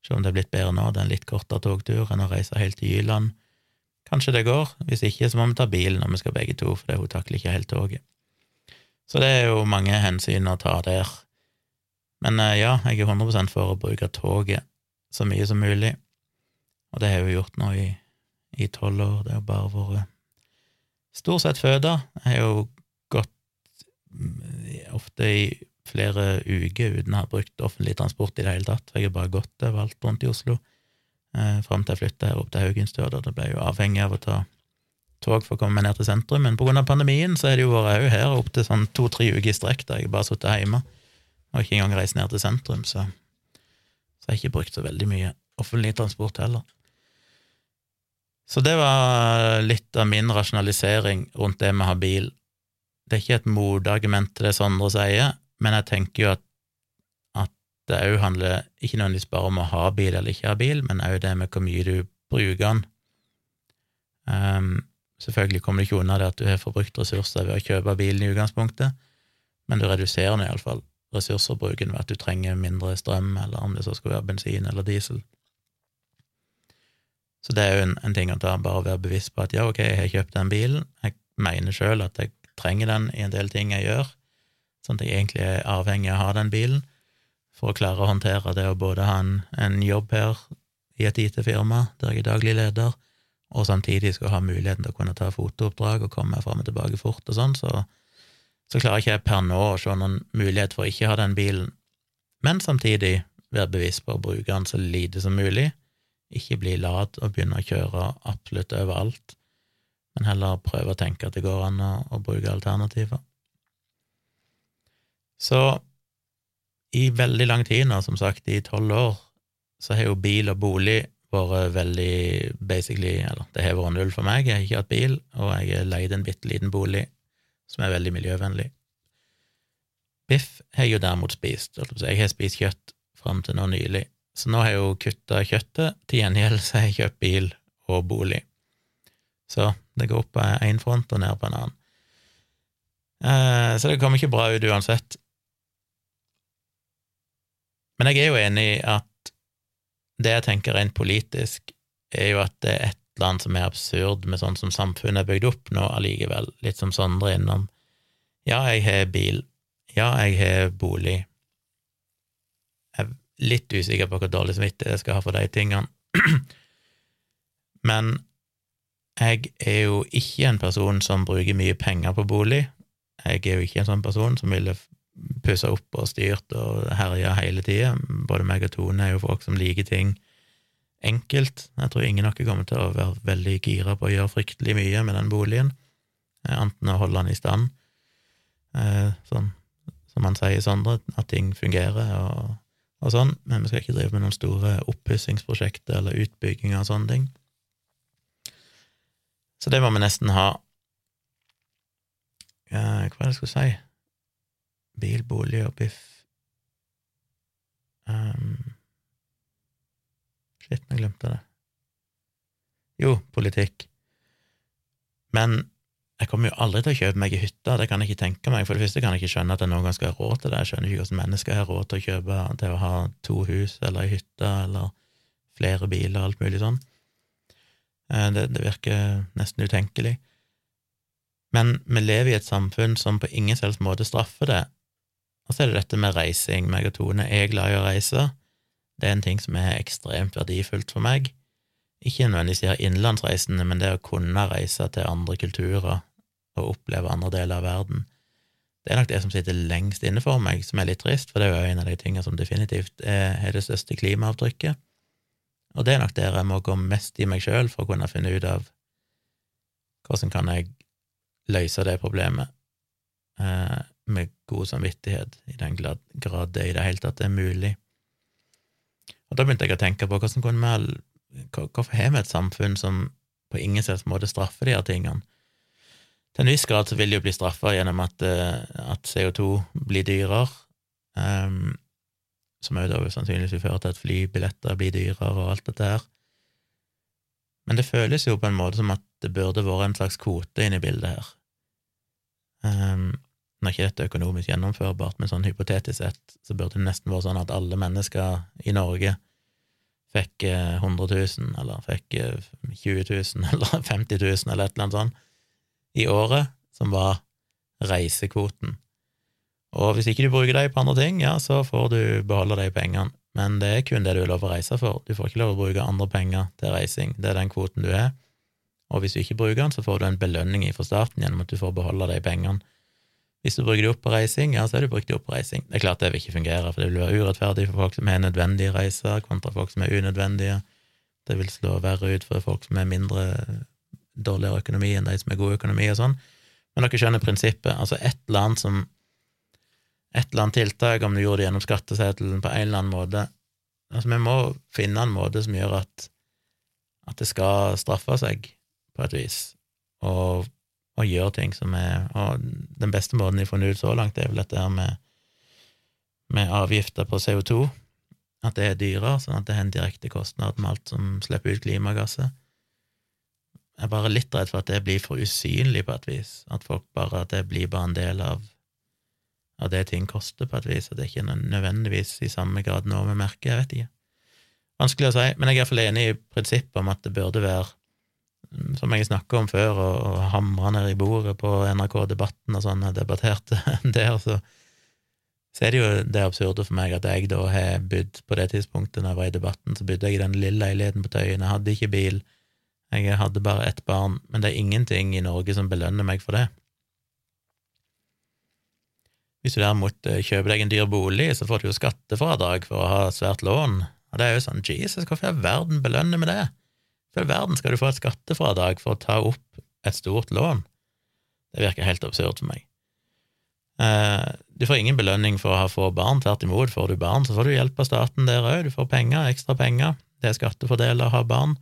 Se om det er blitt bedre nå, det er en litt kortere togtur enn å reise helt til Jyland. Kanskje det går, hvis ikke så må vi ta bil når vi skal begge to, for hun takler ikke helt toget. Så det er jo mange hensyn å ta der. Men eh, ja, jeg er 100% for å bruke toget så mye som mulig, og det har jeg jo gjort nå i tolv år. Det har bare vært stort sett føda. Jeg har jo gått mm, ofte i flere uker uten å ha brukt offentlig transport i det hele tatt. Jeg har bare gått overalt rundt i Oslo eh, fram til jeg flytta opp til Haugenstua. Da ble jeg jo avhengig av å ta tog for å komme meg ned til sentrum, men av pandemien så har det jo vært òg her opp til sånn to-tre uker i strekk der jeg bare har hjemme og ikke engang reist ned til sentrum, så, så jeg har ikke brukt så veldig mye offentlig transport heller. Så det var litt av min rasjonalisering rundt det med å ha bil. Det er ikke et motargument til det Sondre sier, men jeg tenker jo at, at det òg handler ikke nødvendigvis bare om å ha bil eller ikke ha bil, men òg det med hvor mye du bruker den. Um, selvfølgelig kommer du ikke unna det at du har forbrukt ressurser ved å kjøpe bilen i utgangspunktet, men du reduserer nå iallfall ressursforbruken ved at du trenger mindre strøm, eller om det så skal være bensin eller diesel. Så det er jo en, en ting å ta, bare være bevisst på at ja, ok, jeg har kjøpt den bilen, jeg mener sjøl at jeg trenger den i en del ting jeg gjør, sånn at jeg egentlig er avhengig av å ha den bilen for å klare å håndtere det å både ha en, en jobb her i et IT-firma der jeg er daglig leder, og samtidig skal ha muligheten til å kunne ta fotooppdrag og komme fram og tilbake fort og sånn, så, så klarer ikke jeg per nå å se noen mulighet for å ikke ha den bilen, men samtidig være bevisst på å bruke den så lite som mulig, ikke bli lat og begynne å kjøre absolutt overalt, men heller prøve å tenke at det går an å, å bruke alternativer. Så i veldig lang tid nå, som sagt i tolv år, så har jo bil og bolig vært veldig basically Eller det har vært null for meg, jeg har ikke hatt bil, og jeg har leid en bitte liten bolig som er veldig miljøvennlig. Biff har jeg jo derimot spist, jeg har spist kjøtt fram til nå nylig, så nå har jeg jo kutta kjøttet, til gjengjeld så har jeg kjøpt bil og bolig. Så det går opp på én front og ned på en annen. Eh, så det kommer ikke bra ut uansett. Men jeg er jo enig i at det jeg tenker rent politisk, er jo at det er et eller annet som er absurd med sånn som samfunnet er bygd opp nå allikevel, litt som Sondre innom. Ja, jeg har bil. Ja, jeg har bolig. Litt usikker på hvor dårlig samvittighet jeg skal ha for de tingene. Men jeg er jo ikke en person som bruker mye penger på bolig. Jeg er jo ikke en sånn person som ville pussa opp og styrt og herja hele tida. Både meg og Tone er jo folk som liker ting enkelt. Jeg tror ingen av dere kommer til å være veldig gira på å gjøre fryktelig mye med den boligen, eh, enten å holde den i stand, eh, sånn som man sier, Sondre, at ting fungerer, og og sånn, men vi skal ikke drive med noen store oppussingsprosjekter eller utbygginger og sånne ting. Så det må vi nesten ha. Ja, hva er det jeg skulle si? Bil, bolig og biff um, Shit, jeg glemte det. Jo, politikk. Men jeg kommer jo aldri til å kjøpe meg ei hytte, det kan jeg ikke tenke meg. For det første kan jeg ikke skjønne at jeg noen gang skal ha råd til det. Jeg skjønner ikke hvordan mennesker har råd til å kjøpe til å ha to hus eller ei hytte eller flere biler og alt mulig sånn. Eh, det, det, virker nesten utenkelig. Men vi lever i et samfunn som på ingen selvs måte straffer det. Og så er det dette med reising. Meg og Tone er glad i å reise. Det er en ting som er ekstremt verdifullt for meg. Ikke nødvendigvis de her men det å kunne reise til andre kulturer, og oppleve andre deler av verden. Det er nok det som sitter lengst inne for meg, som er litt trist, for det er jo en av de tingene som definitivt er, det største klimaavtrykket. Og det er nok der jeg må gå mest i meg sjøl for å kunne finne ut av hvordan kan jeg løse det problemet eh, med god samvittighet, i den grad det i det hele tatt er mulig. Og da begynte jeg å tenke på hvordan kunne vi Hvorfor har vi et samfunn som på ingen slags måte straffer de her tingene? Til en viss grad så vil de jo bli straffa gjennom at, eh, at, CO2 blir dyrere, um, som òg da sannsynligvis vil føre til at flybilletter blir dyrere og alt dette her. Men det føles jo på en måte som at det burde vært en slags kvote inne i bildet her. Um, nå er ikke dette økonomisk gjennomførbart, men sånn hypotetisk sett så burde det nesten vært sånn at alle mennesker i Norge fikk 100 000, eller fikk 20 000, eller 50 000, eller et eller annet sånt, i året, som var reisekvoten. Og hvis ikke du bruker dem på andre ting, ja, så får du beholde de pengene, men det er kun det du er lov å reise for. Du får ikke lov å bruke andre penger til reising, det er den kvoten du er, og hvis du ikke bruker den, så får du en belønning fra staten gjennom at du får beholde de pengene. Hvis du bruker de opp på reising, ja, så er du brukt de opp på reising. Det er klart det vil ikke fungere, for det vil være urettferdig for folk som har nødvendige reiser, kontra folk som er unødvendige. Det vil slå verre ut for folk som er mindre dårligere økonomi enn de som er god økonomi og sånn. Men dere skjønner prinsippet. Altså et eller annet som Et eller annet tiltak, om du gjorde det gjennom skatteseddelen på en eller annen måte Altså, vi må finne en måte som gjør at, at det skal straffe seg, på et vis, og, og gjøre ting som er Og den beste måten de har funnet ut så langt, er vel dette her med, med avgifter på CO2. At det er dyrere, sånn at det har en direkte kostnad med alt som slipper ut klimagasser. Jeg er bare litt redd for at det blir for usynlig på et vis, at folk bare, at det blir bare en del av, av det ting koster på et vis, at det ikke er nødvendigvis i samme grad noe vi merker, jeg vet ikke. Vanskelig å si, men jeg er iallfall enig i prinsippet om at det burde være, som jeg snakka om før, og hamra ned i bordet på NRK Debatten og sånn, jeg debatterte der, så, så er det jo det absurde for meg at jeg da har bodd på det tidspunktet når jeg var i debatten, så bodde jeg i den lille leiligheten på Tøyen, jeg hadde ikke bil, jeg hadde bare ett barn, men det er ingenting i Norge som belønner meg for det. Hvis du derimot eh, kjøper deg en dyr bolig, så får du jo skattefradrag for å ha svært lån, og det er jo sånn, Jesus, hvorfor all verden belønner med det? For i verden skal du få et skattefradrag for å ta opp et stort lån? Det virker helt absurd for meg. Eh, du får ingen belønning for å ha få barn, tvert imot, får du barn, så får du hjelp av staten der òg, du får penger, ekstra penger, det er skattefordeler å ha barn.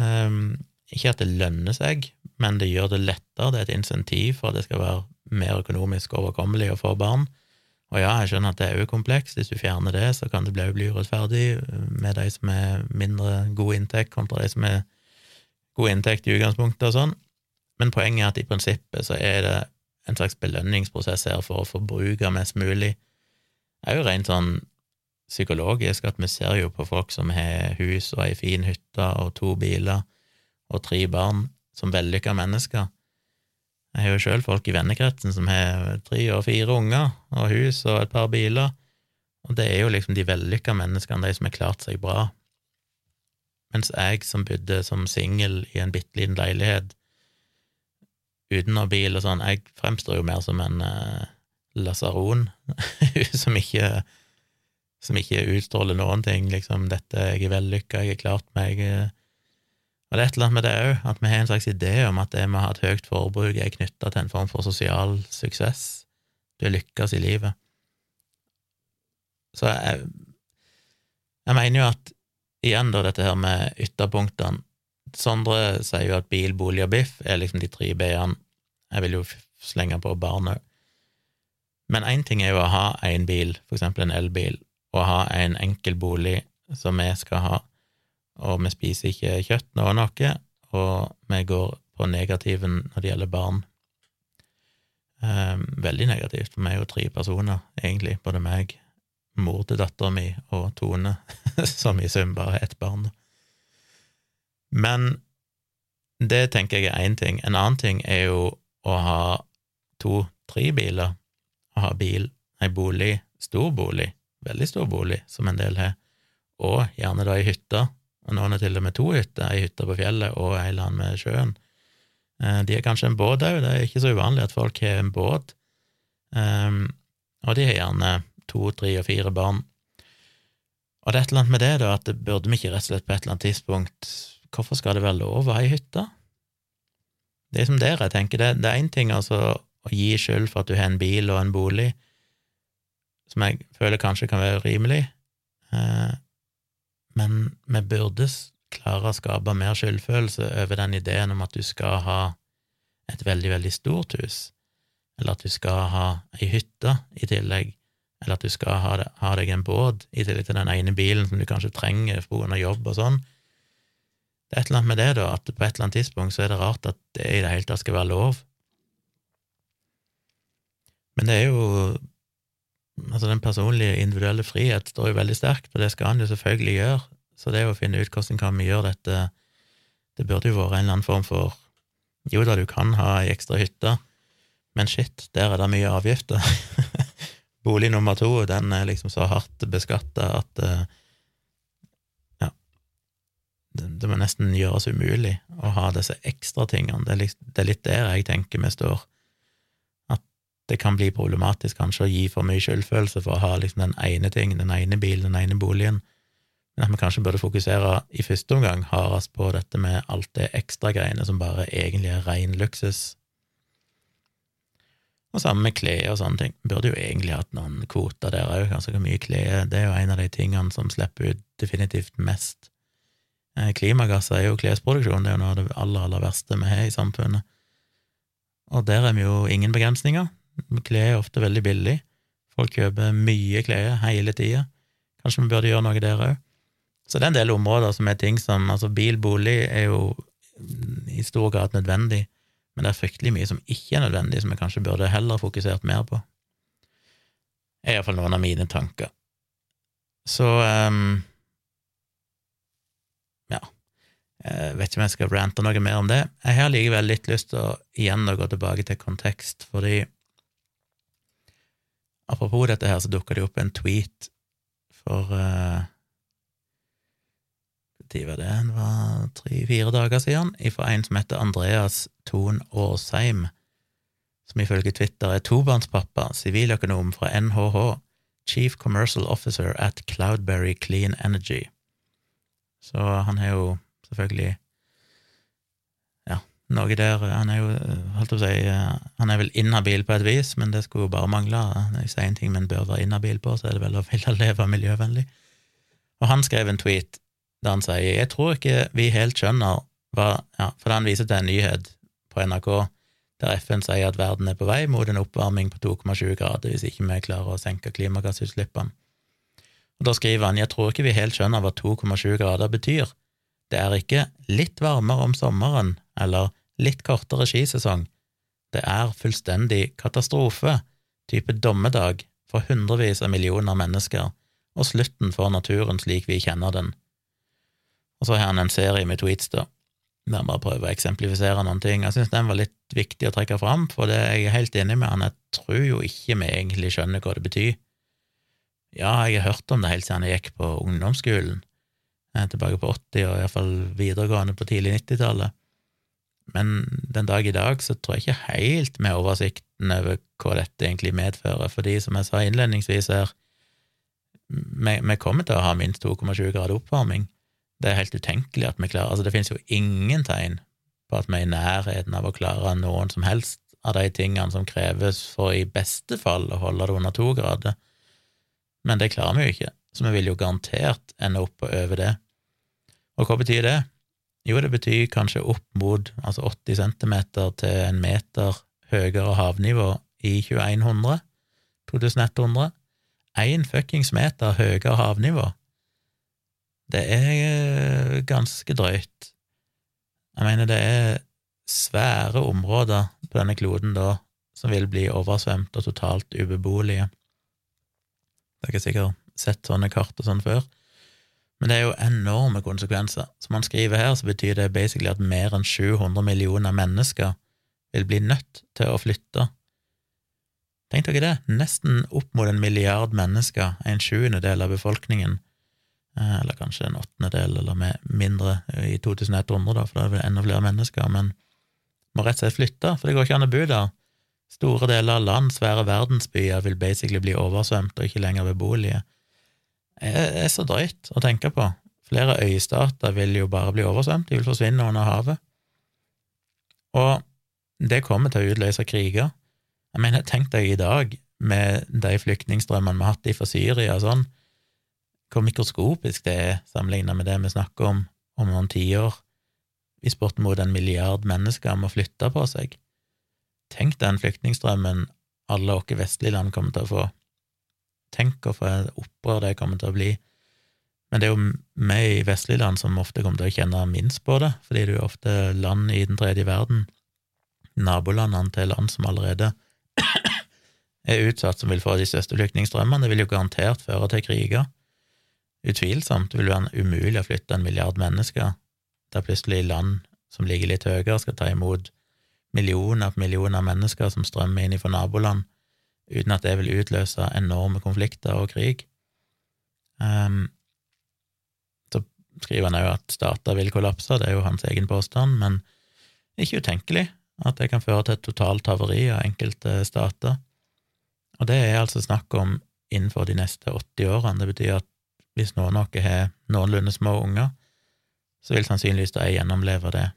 Um, ikke at det lønner seg, men det gjør det lettere, det er et insentiv for at det skal være mer økonomisk overkommelig å få barn. Og ja, jeg skjønner at det er òg komplekst, hvis du fjerner det, så kan det bli, bli urettferdig med de som er mindre god inntekt, kontra de som er god inntekt i utgangspunktet og sånn, men poenget er at i prinsippet så er det en slags belønningsprosess her for å forbruke mest mulig. Det er jo rent sånn psykologisk at vi ser jo på folk som har hus og ei fin hytte og to biler og tre barn, som vellykka mennesker. Jeg har jo sjøl folk i vennekretsen som har tre og fire unger og hus og et par biler, og det er jo liksom de vellykka menneskene, de som har klart seg bra. Mens jeg som bodde som singel i en bitte liten leilighet uten noe bil og sånn, jeg fremstår jo mer som en uh, lasaron som ikke som ikke utstråler noen ting, liksom 'dette, jeg er vellykka, jeg har klart meg'. Eh. Og det er et eller annet med det òg, at vi har en slags idé om at det med å ha et høyt forbruk er knytta til en form for sosial suksess. Du har lykkes i livet. Så jeg, jeg mener jo at igjen, da, dette her med ytterpunktene Sondre sier jo at bil, bolig og biff er liksom de tre b-ene. Jeg vil jo slenge på barn òg. Men én ting er jo å ha én bil, for eksempel en elbil, å ha en enkel bolig som vi skal ha, og vi spiser ikke kjøtt nå og noe, og vi går på negativen når det gjelder barn. Um, veldig negativt, for vi er jo tre personer, egentlig, både meg, mor til dattera mi og Tone, som i sum bare er ett barn. Men det tenker jeg er én ting. En annen ting er jo å ha to-tre biler, å ha bil, ei bolig, stor bolig, veldig stor bolig, som en del har, og gjerne da ei hytte, og noen har til og med to hytter, ei hytte på fjellet og ei land med sjøen. Eh, de har kanskje en båt òg, det er ikke så uvanlig at folk har en båt, um, og de har gjerne to, tre og fire barn. Og det er et eller annet med det, da, at det burde vi ikke rett og slett på et eller annet tidspunkt Hvorfor skal det være lov å ha ei hytte? Det er som dere, jeg tenker, det, det er én ting altså å gi skyld for at du har en bil og en bolig, som jeg føler kanskje kan være rimelig, eh, men vi burde klare å skape mer skyldfølelse over den ideen om at du skal ha et veldig, veldig stort hus, eller at du skal ha ei hytte i tillegg, eller at du skal ha, deg en båt i tillegg til den ene bilen som du kanskje trenger av jobb og sånn. Det er et eller annet med det, da, at på et eller annet tidspunkt så er det rart at det i det hele tatt skal være lov. Men det er jo Altså, den personlige, individuelle frihet står jo veldig sterkt, og det skal han jo selvfølgelig gjøre, Så det å finne ut hvordan kan vi gjøre dette Det burde jo vært en eller annen form for Jo da, du kan ha ei ekstra hytte, men shit, der er det mye avgifter. Bolig nummer to, den er liksom så hardt beskatta at uh, Ja. Det, det, må nesten gjøres umulig å ha disse ekstra tingene. Det er, litt, det er litt der jeg tenker vi står det kan bli problematisk kanskje å gi for mye skyldfølelse for å ha liksom den ene ting, den ene bilen, den ene boligen, men at vi kanskje burde fokusere i første omgang hardest på dette med alt det ekstra greiene som bare egentlig er ren luksus. Og sammen med klær og sånne ting. Burde jo egentlig hatt noen kvoter der òg, ganske mye klær. Det er jo en av de tingene som slipper ut definitivt mest. Eh, klimagasser er jo klesproduksjon, det er jo noe av det aller, aller verste vi har i samfunnet. Og der er vi jo ingen begrensninger. Klær er ofte veldig billig. Folk kjøper mye klær hele tida. Kanskje vi burde gjøre noe der òg. Så det er en del områder som er ting som Altså, bil, bolig er jo i stor grad nødvendig, men det er fryktelig mye som ikke er nødvendig, som vi kanskje burde heller fokusert mer på. Det er iallfall noen av mine tanker. Så um, ja. Jeg vet ikke om jeg skal rante noe mer om det. Jeg har likevel litt lyst til å igjen å gå tilbake til kontekst, fordi Apropos dette her, så dukka det opp en tweet for uh, var det? Det var tre-fire dager siden, fra en som heter Andreas Thon Aasheim, som ifølge Twitter er tobarnspappa, siviløkonom fra NHH, Chief Commercial Officer at Cloudberry Clean Energy. Så han er jo selvfølgelig noe der Han er jo, holdt å si, han er vel inhabil på et vis, men det skulle jo bare mangle. Når jeg sier en ting men bør være inhabil på, så er det vel å ville leve miljøvennlig. Og han skrev en tweet der han sier jeg tror ikke vi helt skjønner hva ja, For han viser til en nyhet på NRK der FN sier at verden er på vei mot en oppvarming på 2,7 grader hvis ikke vi klarer å senke klimagassutslippene. Og Da skriver han jeg tror ikke vi helt skjønner hva 2,7 grader betyr. Det er ikke litt varmere om sommeren eller litt kortere skisesong. Det er fullstendig katastrofe, type dommedag for hundrevis av millioner mennesker, og slutten for naturen slik vi kjenner den. Og så har han en serie med tweets, da, der han bare prøver å eksemplifisere noen ting. Jeg synes den var litt viktig å trekke fram, for det er jeg helt enig med han, jeg tror jo ikke vi egentlig skjønner hva det betyr. Ja, jeg har hørt om det helt siden jeg gikk på ungdomsskolen, eh, tilbake på 80- og iallfall videregående på tidlig 90-tallet. Men den dag i dag så tror jeg ikke helt med oversikten over hva dette egentlig medfører, fordi som jeg sa innledningsvis her, vi, vi kommer til å ha minst 2,7 grader oppvarming. Det er helt utenkelig at vi klarer Altså, det finnes jo ingen tegn på at vi er i nærheten av å klare noen som helst av de tingene som kreves for i beste fall å holde det under to grader. Men det klarer vi jo ikke, så vi vil jo garantert ende opp og over det. Og hva betyr det? Jo, det betyr kanskje opp mot altså 80 centimeter til en meter høyere havnivå i 2100, 2100. Én fuckings meter høyere havnivå. Det er eh, ganske drøyt. Jeg mener, det er svære områder på denne kloden da som vil bli oversvømt og totalt ubeboelige. Dere har sikkert sett sånne kart og sånn før. Men det er jo enorme konsekvenser. Som han skriver her, så betyr det basically at mer enn 700 millioner mennesker vil bli nødt til å flytte. Tenk dere det, nesten opp mot en milliard mennesker, en sjuendedel av befolkningen, eh, eller kanskje en åttendedel eller mindre i 2100, da, for da er det enda flere mennesker, men må rett og slett flytte, for det går ikke an å bo der. Store deler av land, svære verdensbyer, vil basically bli oversvømt og ikke lenger beboelige er, så drøyt å tenke på. Flere øystater vil jo bare bli oversvømt, de vil forsvinne under havet. Og det kommer til å utløse kriger. Jeg mener, tenk deg i dag, med de flyktningstrømmene vi har hatt fra Syria og sånn, hvor mikroskopisk det er sammenlignet med det vi snakker om om noen tiår, hvis bortimot en milliard mennesker må flytte på seg. Tenk den flyktningstrømmen alle oss vestlige land kommer til å få. Tenk få opprør det kommer til å bli. Men det er jo vi i vestlige land som ofte kommer til å kjenne minst på det, fordi det er jo ofte land i den tredje verden, nabolandene til land som allerede er utsatt, som vil få de største flyktningstrømmene. Det vil jo garantert føre til kriger. utvilsomt vil det være umulig å flytte en milliard mennesker, der plutselig land som ligger litt høyere, skal ta imot millioner på millioner av mennesker som strømmer inn fra naboland, uten at det vil utløse enorme konflikter og krig. Um, så skriver han òg at stater vil kollapse, det er jo hans egen påstand, men ikke utenkelig at det kan føre til et totalt havari av enkelte stater. Og det er altså snakk om innenfor de neste 80 årene. Det betyr at hvis noen av dere har noenlunde små unger, så vil sannsynligvis de gjennomleve det.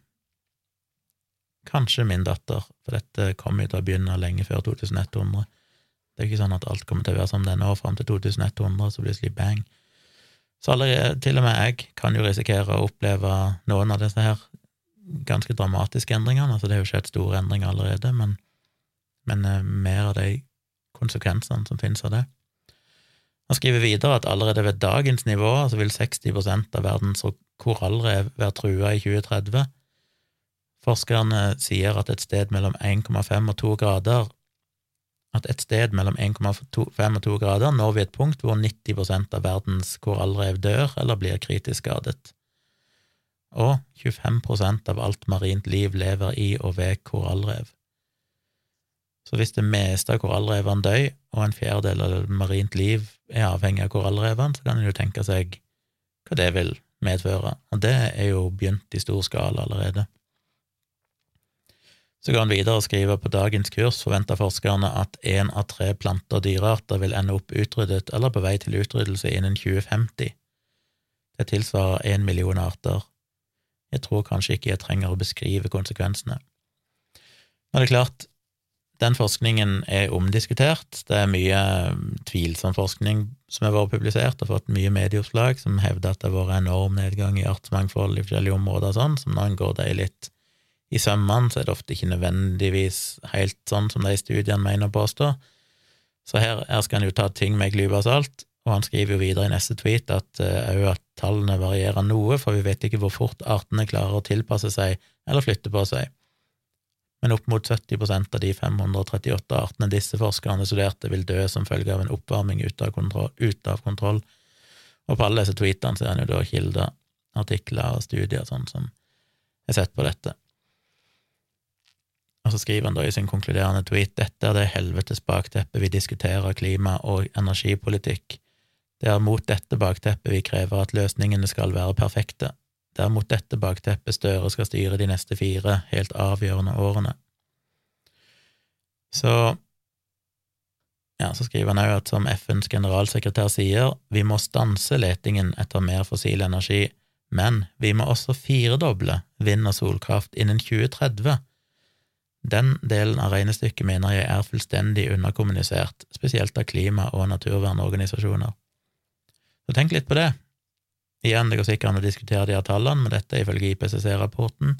Kanskje min datter, for dette kommer jo til å begynne lenge før 2100. Det er jo ikke sånn at alt kommer til å være som det er nå fram til 2100, så plutselig bang. Så allerede, til og med jeg kan jo risikere å oppleve noen av disse her ganske dramatiske endringene. Altså, det har jo skjedd store endringer allerede, men, men eh, mer av de konsekvensene som finnes av det. Han skriver videre at allerede ved dagens nivå altså vil 60% av verdens korallrev være trua i 2030. Forskerne sier at et sted mellom 1,5 og 2 grader at et sted mellom 1,5 og 2 grader når vi et punkt hvor 90% av verdens korallrev dør eller blir kritisk skadet, og 25% av alt marint liv lever i og ved korallrev. Så hvis det meste av korallrevene dør, og en fjerdedel av marint liv er avhengig av korallrevene, så kan en jo tenke seg hva det vil medføre, og det er jo begynt i stor skala allerede. Så går han videre og skriver på dagens kurs forventer forskerne at én av tre planter og dyrearter vil ende opp utryddet eller på vei til utryddelse innen 2050. Det tilsvarer én million arter. Jeg tror kanskje ikke jeg trenger å beskrive konsekvensene. Men det er klart, den forskningen er omdiskutert. Det er mye mm, tvilsom forskning som har vært publisert og fått mye medieoppslag som hevder at det har vært enorm nedgang i artsmangfold i forskjellige områder og sånn, som nå går det litt i sømmene, så er det ofte ikke nødvendigvis helt sånn som de studiene mener å påstå. Så her, her skal en jo ta ting med en og han skriver jo videre i neste tweet at òg uh, at tallene varierer noe, for vi vet ikke hvor fort artene klarer å tilpasse seg eller flytte på seg men opp mot 70% av de 538 artene disse forskerne studerte, vil dø som følge av en oppvarming ute av. Ut av kontroll. Og på alle disse tweetene ser en jo da kilder, artikler og studier sånn som er sett på dette. Og så skriver han da i sin konkluderende tweet dette er det helvetes bakteppet vi diskuterer klima- og energipolitikk. Det er mot dette bakteppet vi krever at løsningene skal være perfekte. Det er mot dette bakteppet Støre skal styre de neste fire helt avgjørende årene. Så ja, så skriver han òg at som FNs generalsekretær sier, vi må stanse letingen etter mer fossil energi, men vi må også firedoble vind- og solkraft innen 2030. Den delen av regnestykket mener jeg er fullstendig underkommunisert, spesielt av klima- og naturvernorganisasjoner. Så tenk litt på det. Igjen, det går sikkert an å diskutere de her tallene, men dette er ifølge IPCC-rapporten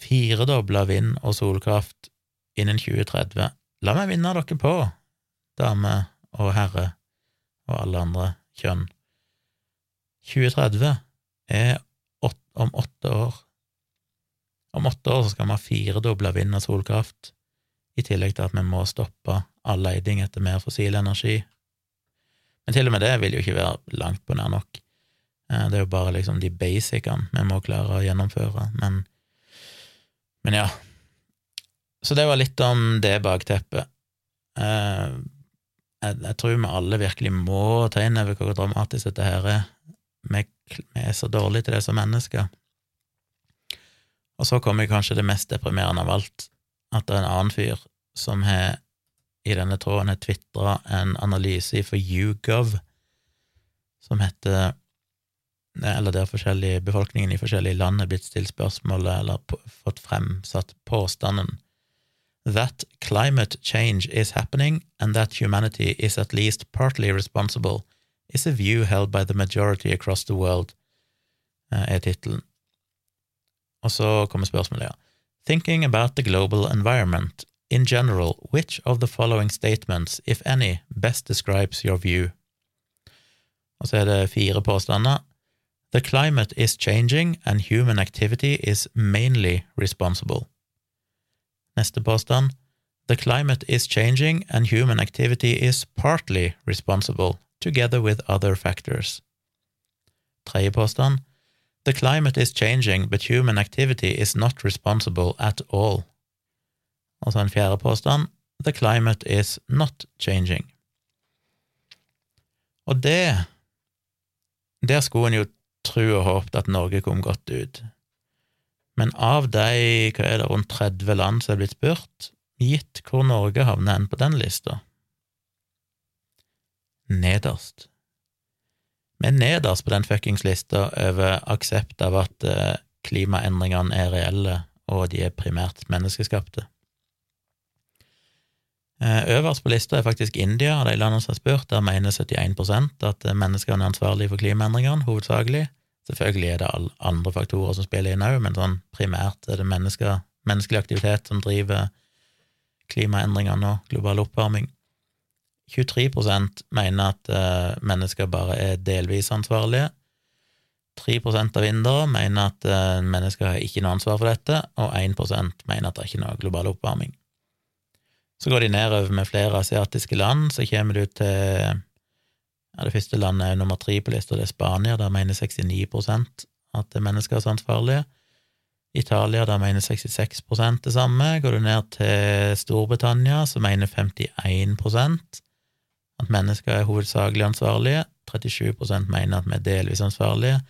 firedobla vind- og solkraft innen 2030. La meg vinne dere på, dame og herre og alle andre kjønn. 2030 er om åtte år. Om åtte år skal vi ha firedobla vind- og solkraft, i tillegg til at vi må stoppe all leiding etter mer fossil energi. Men til og med det vil jo ikke være langt på nær nok. Eh, det er jo bare liksom de basicene vi må klare å gjennomføre, men, men ja. Så det var litt om det bakteppet. Eh, jeg, jeg tror vi alle virkelig må ta inn over hvor dramatisk dette her er. Vi, vi er så dårlige til det som mennesker. Og så kommer kanskje det mest deprimerende av alt, at det er en annen fyr som har i denne tråden har tvitra en analyse for YouGov som heter eller der forskjellige befolkningen i forskjellige land er blitt stilt spørsmålet eller fått fremsatt påstanden that climate change is happening and that humanity is at least partly responsible is a view held by the majority across the world, eh, er tittelen. Og så kommer spørsmålet, ja. Thinking about the global environment, in general, which of the following statements, if any, best describes your view? Og så er det fire påstander. The climate is changing and human activity is mainly responsible. Neste påstand. The climate is changing and human activity is partly responsible, together with other factors. tredje påstand. The climate is changing, but human activity is not responsible at all. Og så en fjerde påstand. The climate is not changing. Og det Der skulle en jo tro og håpet at Norge kom godt ut. Men av de hva er det, rundt 30 land som er blitt spurt, gitt hvor Norge havner hen på den lista Nederst. Vi er nederst på den fuckings lista over aksept av at eh, klimaendringene er reelle, og de er primært menneskeskapte. Eh, øverst på lista er faktisk India, og de landene som har spurt, der mener 71 at menneskene er ansvarlige for klimaendringene, hovedsakelig. Selvfølgelig er det alle andre faktorer som spiller inn òg, men sånn primært er det menneskelig aktivitet som driver klimaendringene og global oppvarming. 23% mener at uh, mennesker bare er delvis ansvarlige. 3% av indere mener at uh, mennesker har ikke noe ansvar for dette, og 1% mener at det er ikke noe global oppvarming. Så går de nedover med flere asiatiske land, så kommer du til ja, Det første landet er nummer tre på lista, det er Spania, der mener 69% at mennesker er ansvarlige. Italia, der mener 66% det samme. Går du ned til Storbritannia, så mener 51 at mennesker er hovedsakelig ansvarlige. 37 mener at vi er delvis ansvarlige.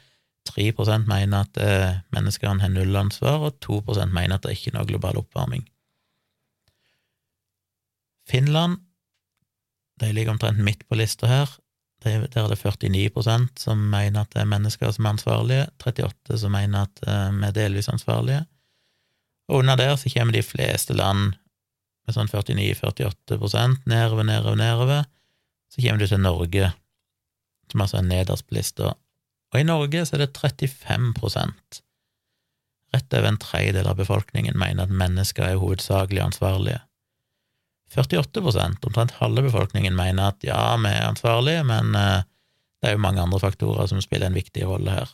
3 mener at eh, menneskene har null ansvar, og 2% mener at det ikke er noe global oppvarming. Finland de ligger omtrent midt på lista her. Der er det 49% som mener at det er mennesker som er ansvarlige, 38 som mener at eh, vi er delvis ansvarlige. Og under der så kommer de fleste land med sånn 49-48% nedover, nedover, nedover. Så kommer du til Norge, som altså er nederst på lista. Og i Norge så er det 35% Rett over en tredjedel av befolkningen mener at mennesker er hovedsakelig ansvarlige. 48% omtrent halve befolkningen, mener at ja, vi er ansvarlige, men eh, det er jo mange andre faktorer som spiller en viktig rolle her.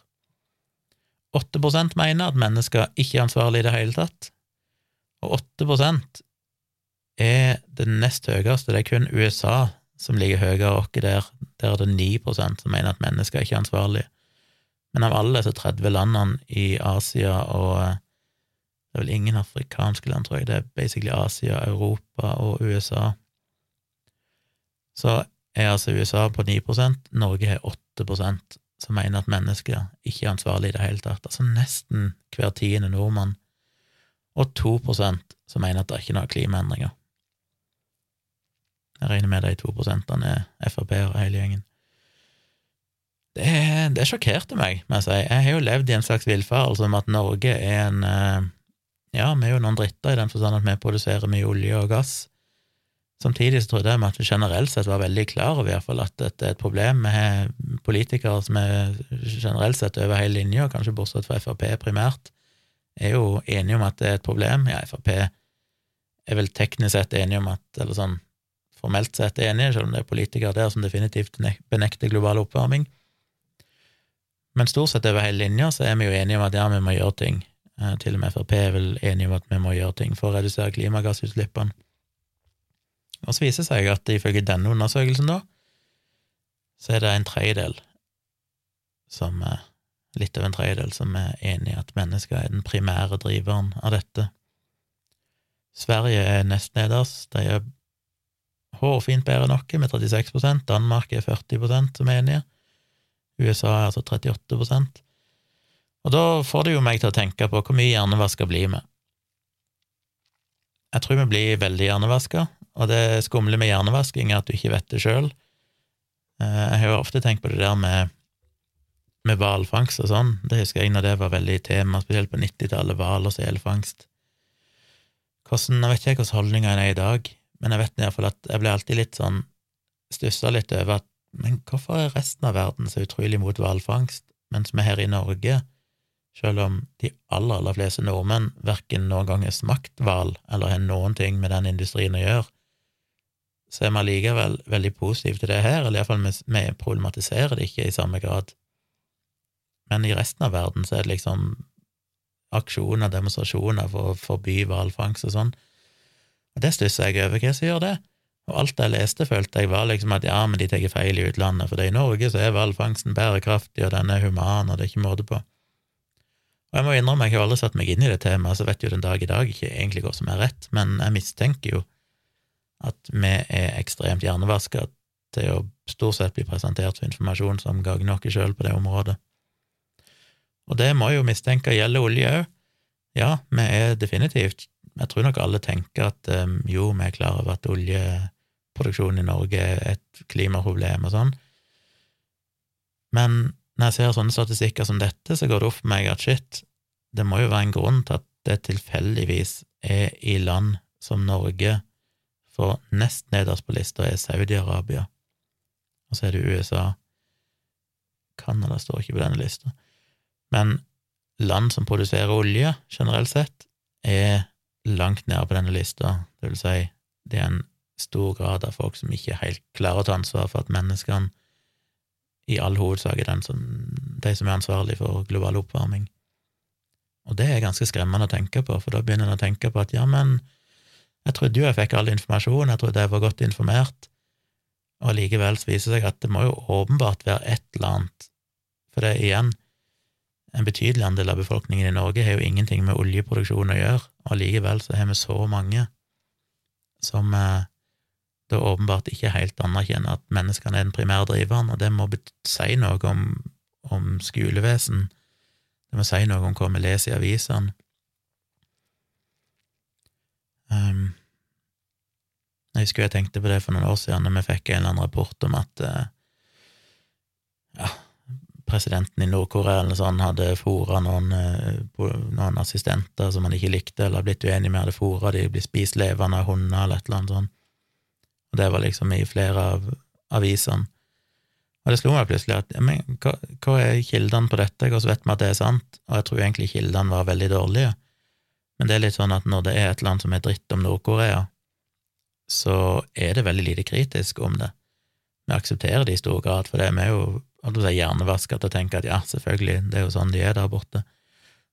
8 mener at mennesker ikke er ansvarlige i det hele tatt, og 8 er det nest høyeste. Det er kun USA som ligger høyere oppe der. Der er det 9% som mener at mennesker ikke er ansvarlige. Men av alle disse 30 landene i Asia og eh, det er vel ingen afrikanske land, tror jeg. Det er basically Asia, Europa og USA. Så er altså USA på 9% Norge har 8% som mener at mennesker ikke er ansvarlige i det hele tatt. Altså nesten hver tiende nordmann. Og 2% som mener at det er ikke noe klimaendringer. Jeg regner med de to prosentene er Frp-ere, hele gjengen. Det, det sjokkerte meg, må jeg si. Jeg har jo levd i en slags villfarelse om at Norge er en eh, ja, vi er jo noen dritter i den forstand at vi produserer mye olje og gass. Samtidig så trodde jeg at vi generelt sett var veldig klar over i hvert fall at dette er et problem. Vi har politikere som er generelt sett over hele linja, kanskje bortsett fra Frp primært, er jo enige om at det er et problem. Ja, Frp er vel teknisk sett enige om at, eller sånn formelt sett enige, selv om det er politikere der som definitivt benekter global oppvarming. Men stort sett over hele linja så er vi jo enige om at ja, vi må gjøre ting. Eh, til og med Frp er vel enige om at vi må gjøre ting for å redusere klimagassutslippene. Og så viser det seg at ifølge denne undersøkelsen, da, så er det en tredjedel som Litt over en tredjedel som er enig i at mennesker er den primære driveren av dette. Sverige er nest nederst. De er hårfint bedre enn oss, med 36% Danmark er 40 som er enige. USA er altså 38% og da får det jo meg til å tenke på hvor mye hjernevaska blir med. Jeg tror vi blir veldig hjernevaska, og det skumle med hjernevasking er at du ikke vet det sjøl. Eh, jeg har jo ofte tenkt på det der med med hvalfangst og sånn. Det husker jeg når det var veldig tema, spesielt på 90-tallet, hval og selfangst. Hvordan, Jeg vet ikke hvordan holdningene er i dag, men jeg vet i hvert fall at jeg ble alltid litt sånn stussa litt over at men hvorfor er resten av verden så utrolig mot hvalfangst, mens vi her i Norge selv om de aller, aller fleste nordmenn verken noen gang har smakt hval eller har noen ting med den industrien å gjøre, så er vi allikevel veldig positive til det her, eller iallfall vi, vi problematiserer det ikke i samme grad. Men i resten av verden så er det liksom aksjoner, demonstrasjoner for å forby hvalfangst og sånn. Det stusser jeg over, hva som gjør det? Og alt jeg leste, følte jeg var liksom at ja, men de tar feil i utlandet, for i Norge så er hvalfangsten bærekraftig, og den er human, og det er ikke måte på. Og jeg må innrømme, jeg har aldri satt meg inn i det temaet, så vet jo den dag i dag ikke egentlig hva som er rett, men jeg mistenker jo at vi er ekstremt hjernevaska til å stort sett bli presentert for informasjon som gagner oss sjøl på det området. Og det må jo mistenke gjelder olje òg. Ja, vi er definitivt Jeg tror nok alle tenker at um, jo, vi er klar over at oljeproduksjonen i Norge er et klimaproblem og sånn, men når jeg ser sånne statistikker som dette, så går det opp for meg at shit, det må jo være en grunn til at det tilfeldigvis er i land som Norge, for nest nederst på lista er Saudi-Arabia, og så er det USA. Canada står ikke på denne lista. Men land som produserer olje, generelt sett, er langt nede på denne lista. Det vil si, det er en stor grad av folk som ikke helt klarer å ta ansvar for at menneskene i all hovedsak er som, de som er ansvarlig for global oppvarming. Og det er ganske skremmende å tenke på, for da begynner en å tenke på at ja, men jeg trodde jo jeg fikk all informasjon, jeg trodde jeg var godt informert, og likevel så viser det seg at det må jo åpenbart være et eller annet, for det er igjen, en betydelig andel av befolkningen i Norge har jo ingenting med oljeproduksjon å gjøre, og likevel så har vi så mange som eh, da åpenbart ikke helt anerkjenner at menneskene er den primære driveren, og det må si noe om, om skolevesen, det må si noe om hva vi leser i avisene. Um, jeg husker jeg tenkte på det for noen år siden, da vi fikk en eller annen rapport om at uh, ja, presidenten i Nord-Korea eller sånn hadde fora noen, uh, noen assistenter som han ikke likte, eller blitt uenig med, hadde fora de, blitt spist levende av hunder, eller et eller annet sånt. Og det var liksom i flere av avisene. Og det slo meg plutselig at men, hva, hva, er kildene på dette, hvordan vet vi at det er sant? Og jeg tror egentlig kildene var veldig dårlige. Men det er litt sånn at når det er et land som er dritt om Nord-Korea, så er det veldig lite kritisk om det. Vi aksepterer det i stor grad, for det er vi jo si, er til og tenker at ja, selvfølgelig, det er jo sånn de er der borte.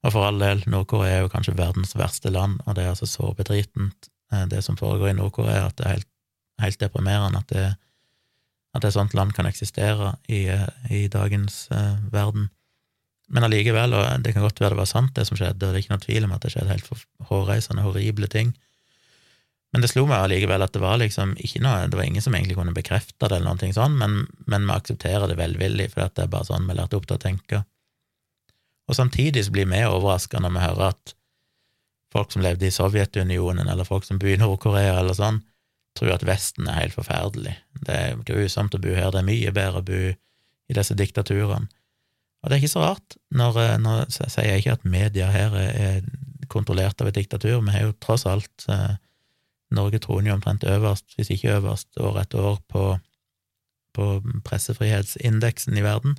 Og for all del, Nord-Korea er jo kanskje verdens verste land, og det er altså så bedritent, eh, det som foregår i Nord-Korea, at det er helt helt deprimerende at det, at et sånt land kan eksistere i, i dagens uh, verden. Men allikevel, og det kan godt være det var sant, det som skjedde, og det er ikke noe tvil om at det skjedde helt hårreisende, horrible ting. Men det slo meg allikevel at det var liksom ikke noe, det var ingen som egentlig kunne bekrefte det, eller noe sånt, men, men vi aksepterer det velvillig, for det er bare sånn vi er lært opp til å tenke. Og samtidig så blir vi overraska når vi hører at folk som levde i Sovjetunionen, eller folk som bor i Nord-Korea, eller sånn, tror at Vesten er helt forferdelig. Det er grusomt å bo her, det er mye bedre å bo i disse diktaturene. Og det er ikke så rart. Når, eh, nå sier jeg ikke at media her er kontrollert av et diktatur, vi har jo tross alt eh, Norge troner jo omtrent øverst, hvis ikke øverst, år etter år på, på pressefrihetsindeksen i verden.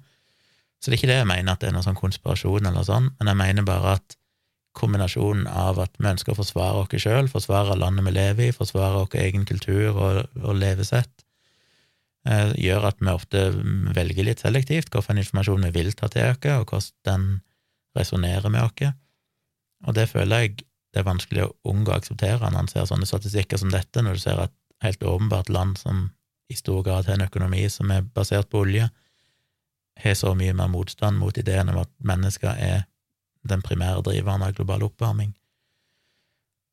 Så det er ikke det jeg mener at det er noen sånn konspirasjon eller sånn, men jeg mener bare at kombinasjonen av at vi ønsker å forsvare oss sjøl, forsvare landet vi lever i, forsvare vår egen kultur og, og levesett, eh, gjør at vi ofte velger litt selektivt hvilken informasjon vi vil ta til oss, og hvordan den resonnerer med oss. Og det føler jeg det er vanskelig å unngå å akseptere når en ser sånne statistikker som dette, når du ser at helt åpenbart land som i stor grad har en økonomi som er basert på olje, har så mye mer motstand mot ideen om at mennesker er den primære driveren av global oppvarming.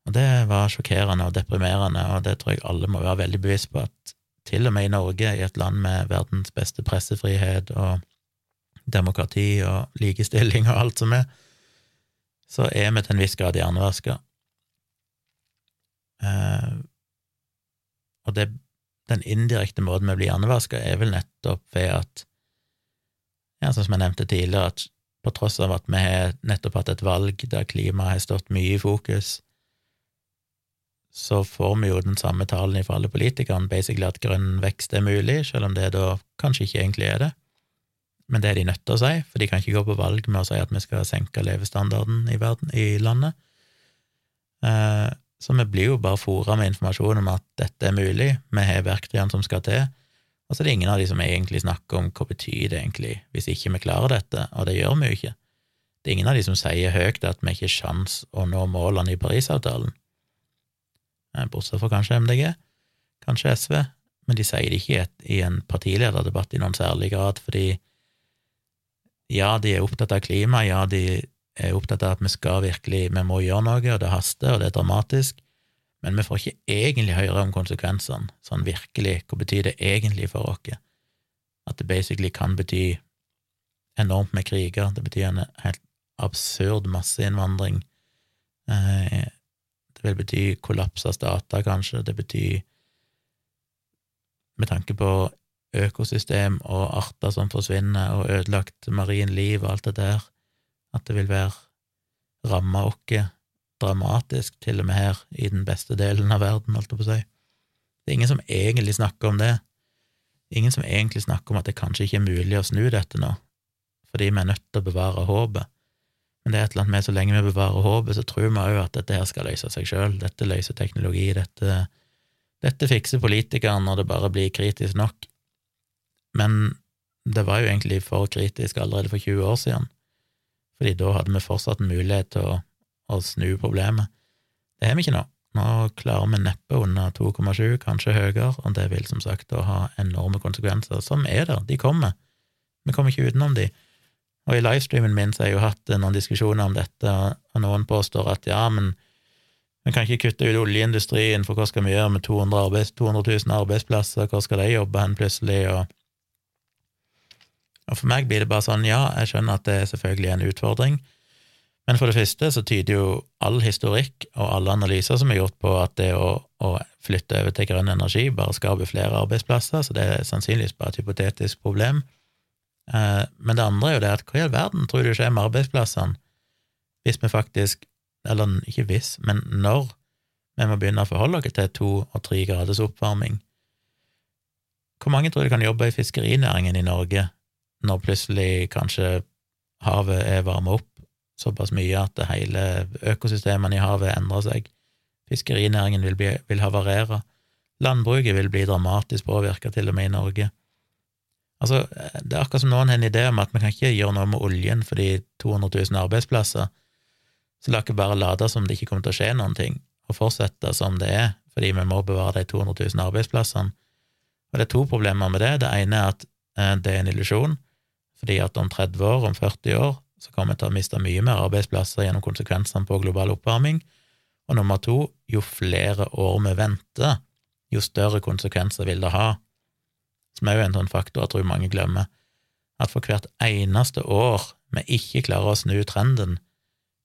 Og det var sjokkerende og deprimerende, og det tror jeg alle må være veldig bevisst på, at til og med i Norge, i et land med verdens beste pressefrihet og demokrati og likestilling og alt som er, så er vi til en viss grad hjernevaska. Eh, og det, den indirekte måten vi blir hjernevaska, er vel nettopp ved at, ja, som jeg nevnte tidligere, at på tross av at vi har nettopp hatt et valg der klimaet har stått mye i fokus, så får vi jo den samme talen fra alle politikerne, basically at grønn vekst er mulig, selv om det da kanskje ikke egentlig er det. Men det er de nødt til å si, for de kan ikke gå på valg med å si at vi skal senke levestandarden i, verden, i landet. Eh, så vi blir jo bare fora med informasjon om at dette er mulig, vi har verktøyene som skal til, og så er det ingen av de som egentlig snakker om hva betyr det egentlig hvis ikke vi klarer dette, og det gjør vi jo ikke. Det er ingen av de som sier høyt at vi ikke har sjans å nå målene i Parisavtalen, eh, bortsett fra kanskje MDG. kanskje SV, men de sier det ikke i, i en partilederdebatt i noen særlig grad, fordi ja, de er opptatt av klima, ja, de er opptatt av at vi skal virkelig, vi må gjøre noe, og det haster, og det er dramatisk, men vi får ikke egentlig høre om konsekvensene, sånn virkelig, hva betyr det egentlig for oss? At det basically kan bety enormt med kriger, det betyr en helt absurd masseinnvandring. Eh, det vil bety kollaps av stater, kanskje, det betyr med tanke på økosystem og arter som forsvinner, og ødelagt marin liv og alt det der, at det vil være ramma oss dramatisk, til og med her i den beste delen av verden, holdt jeg på å si. Det er ingen som egentlig snakker om det. Ingen som egentlig snakker om at det kanskje ikke er mulig å snu dette nå, fordi vi er nødt til å bevare håpet. Men det er et eller annet med så lenge vi bevarer håpet, så tror vi òg at dette her skal løse seg sjøl. Dette løser teknologi, dette, dette fikser politikerne når det bare blir kritisk nok. Men det var jo egentlig for kritisk allerede for 20 år siden, fordi da hadde vi fortsatt en mulighet til å, å snu problemet. Det har vi ikke nå. Nå klarer vi neppe under 2,7, kanskje høyere, og det vil som sagt da ha enorme konsekvenser, som er der, de kommer. Vi kommer ikke utenom de. Og i livestreamen min så har jeg jo hatt noen diskusjoner om dette, og noen påstår at ja, men vi kan ikke kutte ut oljeindustrien, for hva skal vi gjøre med 200, arbeids, 200 000 arbeidsplasser, hvor skal de jobbe hen plutselig, og, og for meg blir det bare sånn, ja, jeg skjønner at det er selvfølgelig en utfordring, men for det første så tyder jo all historikk og alle analyser som er gjort på at det å, å flytte over til grønn energi bare skaper flere arbeidsplasser, så det er sannsynligvis bare et hypotetisk problem. Eh, men det andre er jo det at hva i all verden tror du skjer med arbeidsplassene hvis vi faktisk, eller ikke hvis, men når vi må begynne å forholde oss til to og tre graders oppvarming? Hvor mange tror du kan jobbe i fiskerinæringen i Norge når plutselig kanskje havet er varma opp såpass mye at hele økosystemene i havet endrer seg? Fiskerinæringen vil, bli, vil havarere. Landbruket vil bli dramatisk påvirka, til og med i Norge. Altså, det er akkurat som noen har en idé om at vi kan ikke gjøre noe med oljen for de 200 000 arbeidsplasser, så la ikke bare late som det ikke kommer til å skje noen ting, og fortsette som det er, fordi vi må bevare de 200 000 arbeidsplassene. Og det er to problemer med det. Det ene er at eh, det er en illusjon, fordi at om 30 år, om 40 år, så kommer vi til å miste mye mer arbeidsplasser gjennom konsekvensene på global oppvarming. Og nummer to, jo flere år vi venter, jo større konsekvenser vil det ha som er jo en sånn faktor jeg tror mange glemmer, at for hvert eneste år vi ikke klarer å snu trenden,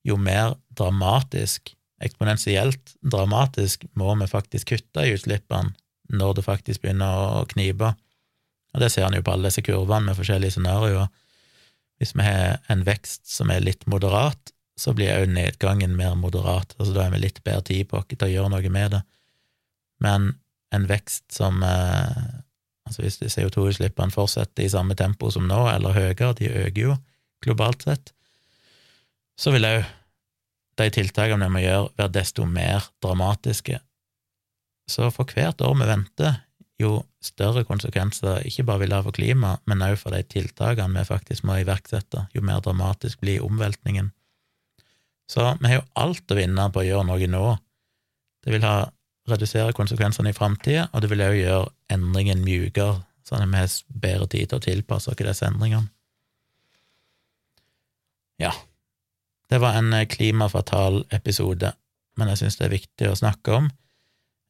jo mer dramatisk, eksponentielt dramatisk, må vi faktisk kutte i utslippene når det faktisk begynner å knipe. Og det ser en jo på alle disse kurvene med forskjellige scenarioer. Hvis vi har en vekst som er litt moderat, så blir òg nedgangen mer moderat, altså da har vi litt bedre tid på til å gjøre noe med det. Men en vekst som eh, Altså hvis CO2-utslippene fortsetter i samme tempo som nå, eller høyere, de øker jo globalt sett, så vil òg de tiltakene vi må gjøre, være desto mer dramatiske. Så for hvert år vi venter, jo større konsekvenser ikke bare vil det ha for klimaet, men også for de tiltakene vi faktisk må iverksette, jo mer dramatisk blir omveltningen. Så vi har jo alt å vinne på å gjøre noe nå. Det vil ha redusere konsekvensene i framtida, og det vil også gjøre endringen mjukere, sånn at vi har bedre tid til å tilpasse oss disse endringene. Ja, det var en klimafatal episode, men jeg syns det er viktig å snakke om.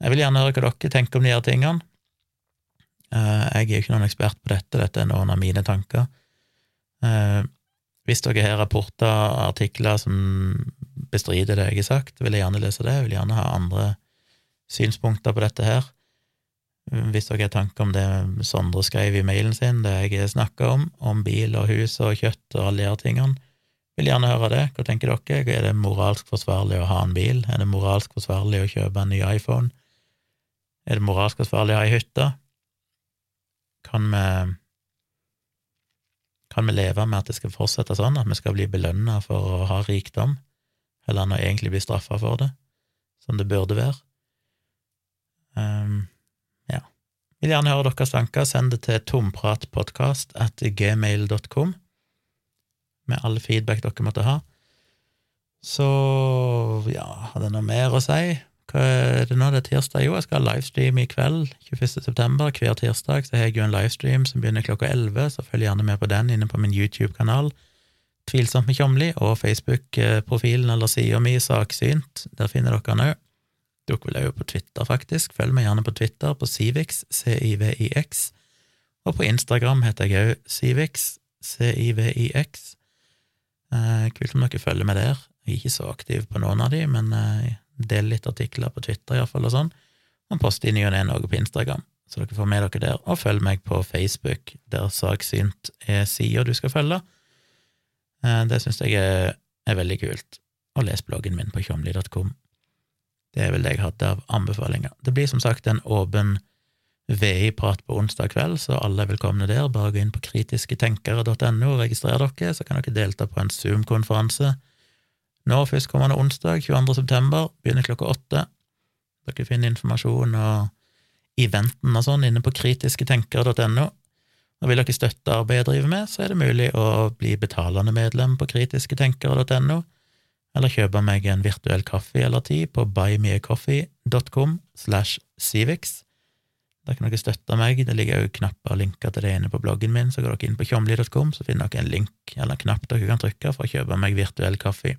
Jeg vil gjerne høre hva dere tenker om de her tingene. Eh, jeg er jo ikke noen ekspert på dette, dette er noen av mine tanker. Eh, hvis dere har rapporter og artikler som bestrider det jeg har sagt, vil jeg gjerne lese det. Jeg vil gjerne ha andre synspunkter på dette her. Hvis dere har tanker om det Sondre skrev i mailen sin, det jeg snakka om, om bil og hus og kjøtt og alle de her tingene, vil gjerne høre det. Hva tenker dere? Er det moralsk forsvarlig å ha en bil? Er det moralsk forsvarlig å kjøpe en ny iPhone? Er det moralsk forsvarlig å ha ei hytte? Kan vi kan vi leve med at det skal fortsette sånn, at vi skal bli belønna for å ha rikdom, heller enn å egentlig bli straffa for det, som det burde være? Um, ja. Vil gjerne høre deres tanker. Send det til tompratpodkast at gmail.com med alle feedback dere måtte ha. Så ja, hadde jeg noe mer å si? Hva er det nå, det er tirsdag? Jo, jeg skal ha livestream i kveld, 21. september. Hver tirsdag så har jeg jo en livestream som begynner klokka 11, så følg gjerne med på den inne på min YouTube-kanal. Tvilsomt med Tjomli, og Facebook-profilen eller sida mi Saksynt. Der finner dere den òg. Dere vil òg på Twitter, faktisk. Følg meg gjerne på Twitter, på Civix, C-I-V-I-X. Og på Instagram heter jeg òg Civix, C-I-V-I-X. Eh, kult om dere følger med der. Jeg er ikke så aktiv på noen av de, men jeg deler litt artikler på Twitter iallfall og sånn. Og poster i ny og ne noe på Instagram, så dere får med dere der. Og følg meg på Facebook, der Saksynt er sida du skal følge. Eh, det syns jeg er, er, veldig kult. Og les bloggen min på tjomli.com. Det er vel det jeg hadde av anbefalinger. Det blir som sagt en åpen VI-prat på onsdag kveld, så alle er velkomne der. Bare gå inn på kritisketenkere.no og registrer dere, så kan dere delta på en Zoom-konferanse nå førstkommende onsdag, 22. september, begynner klokka åtte. Dere finner informasjon og eventen og sånn inne på kritisketenkere.no. Og vil dere støtte arbeidet jeg driver med, så er det mulig å bli betalende medlem på kritisketenkere.no, eller kjøpe meg en virtuell kaffe eller ti på buymeacoffee.com slash Civix. Der kan dere støtte meg, det ligger òg knapper og linker til det inne på bloggen min, så går dere inn på tjomli.com, så finner dere en link eller en knapp dere kan trykke for å kjøpe meg virtuell kaffe.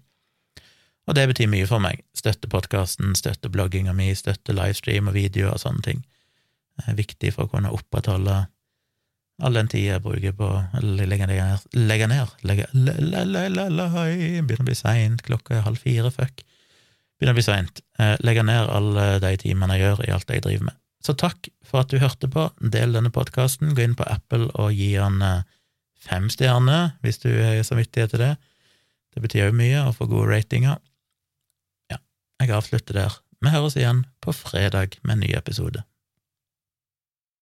Og det betyr mye for meg. Støtte podkasten, støtte blogginga mi, støtte livestream og videoer og sånne ting. Det er viktig for å kunne opprettholde all den tida jeg bruker på å legge ned Begynner å bli seint, klokka er halv fire, fuck. Begynner å bli seint. Eh, legge ned alle de timene jeg gjør i alt jeg driver med. Så takk for at du hørte på. Del denne podkasten. Gå inn på Apple og gi den eh, fem stjerner, hvis du har samvittighet til det. Det betyr jo mye å få gode ratinger. Jeg avslutter der. Vi høres igjen på fredag med en ny episode.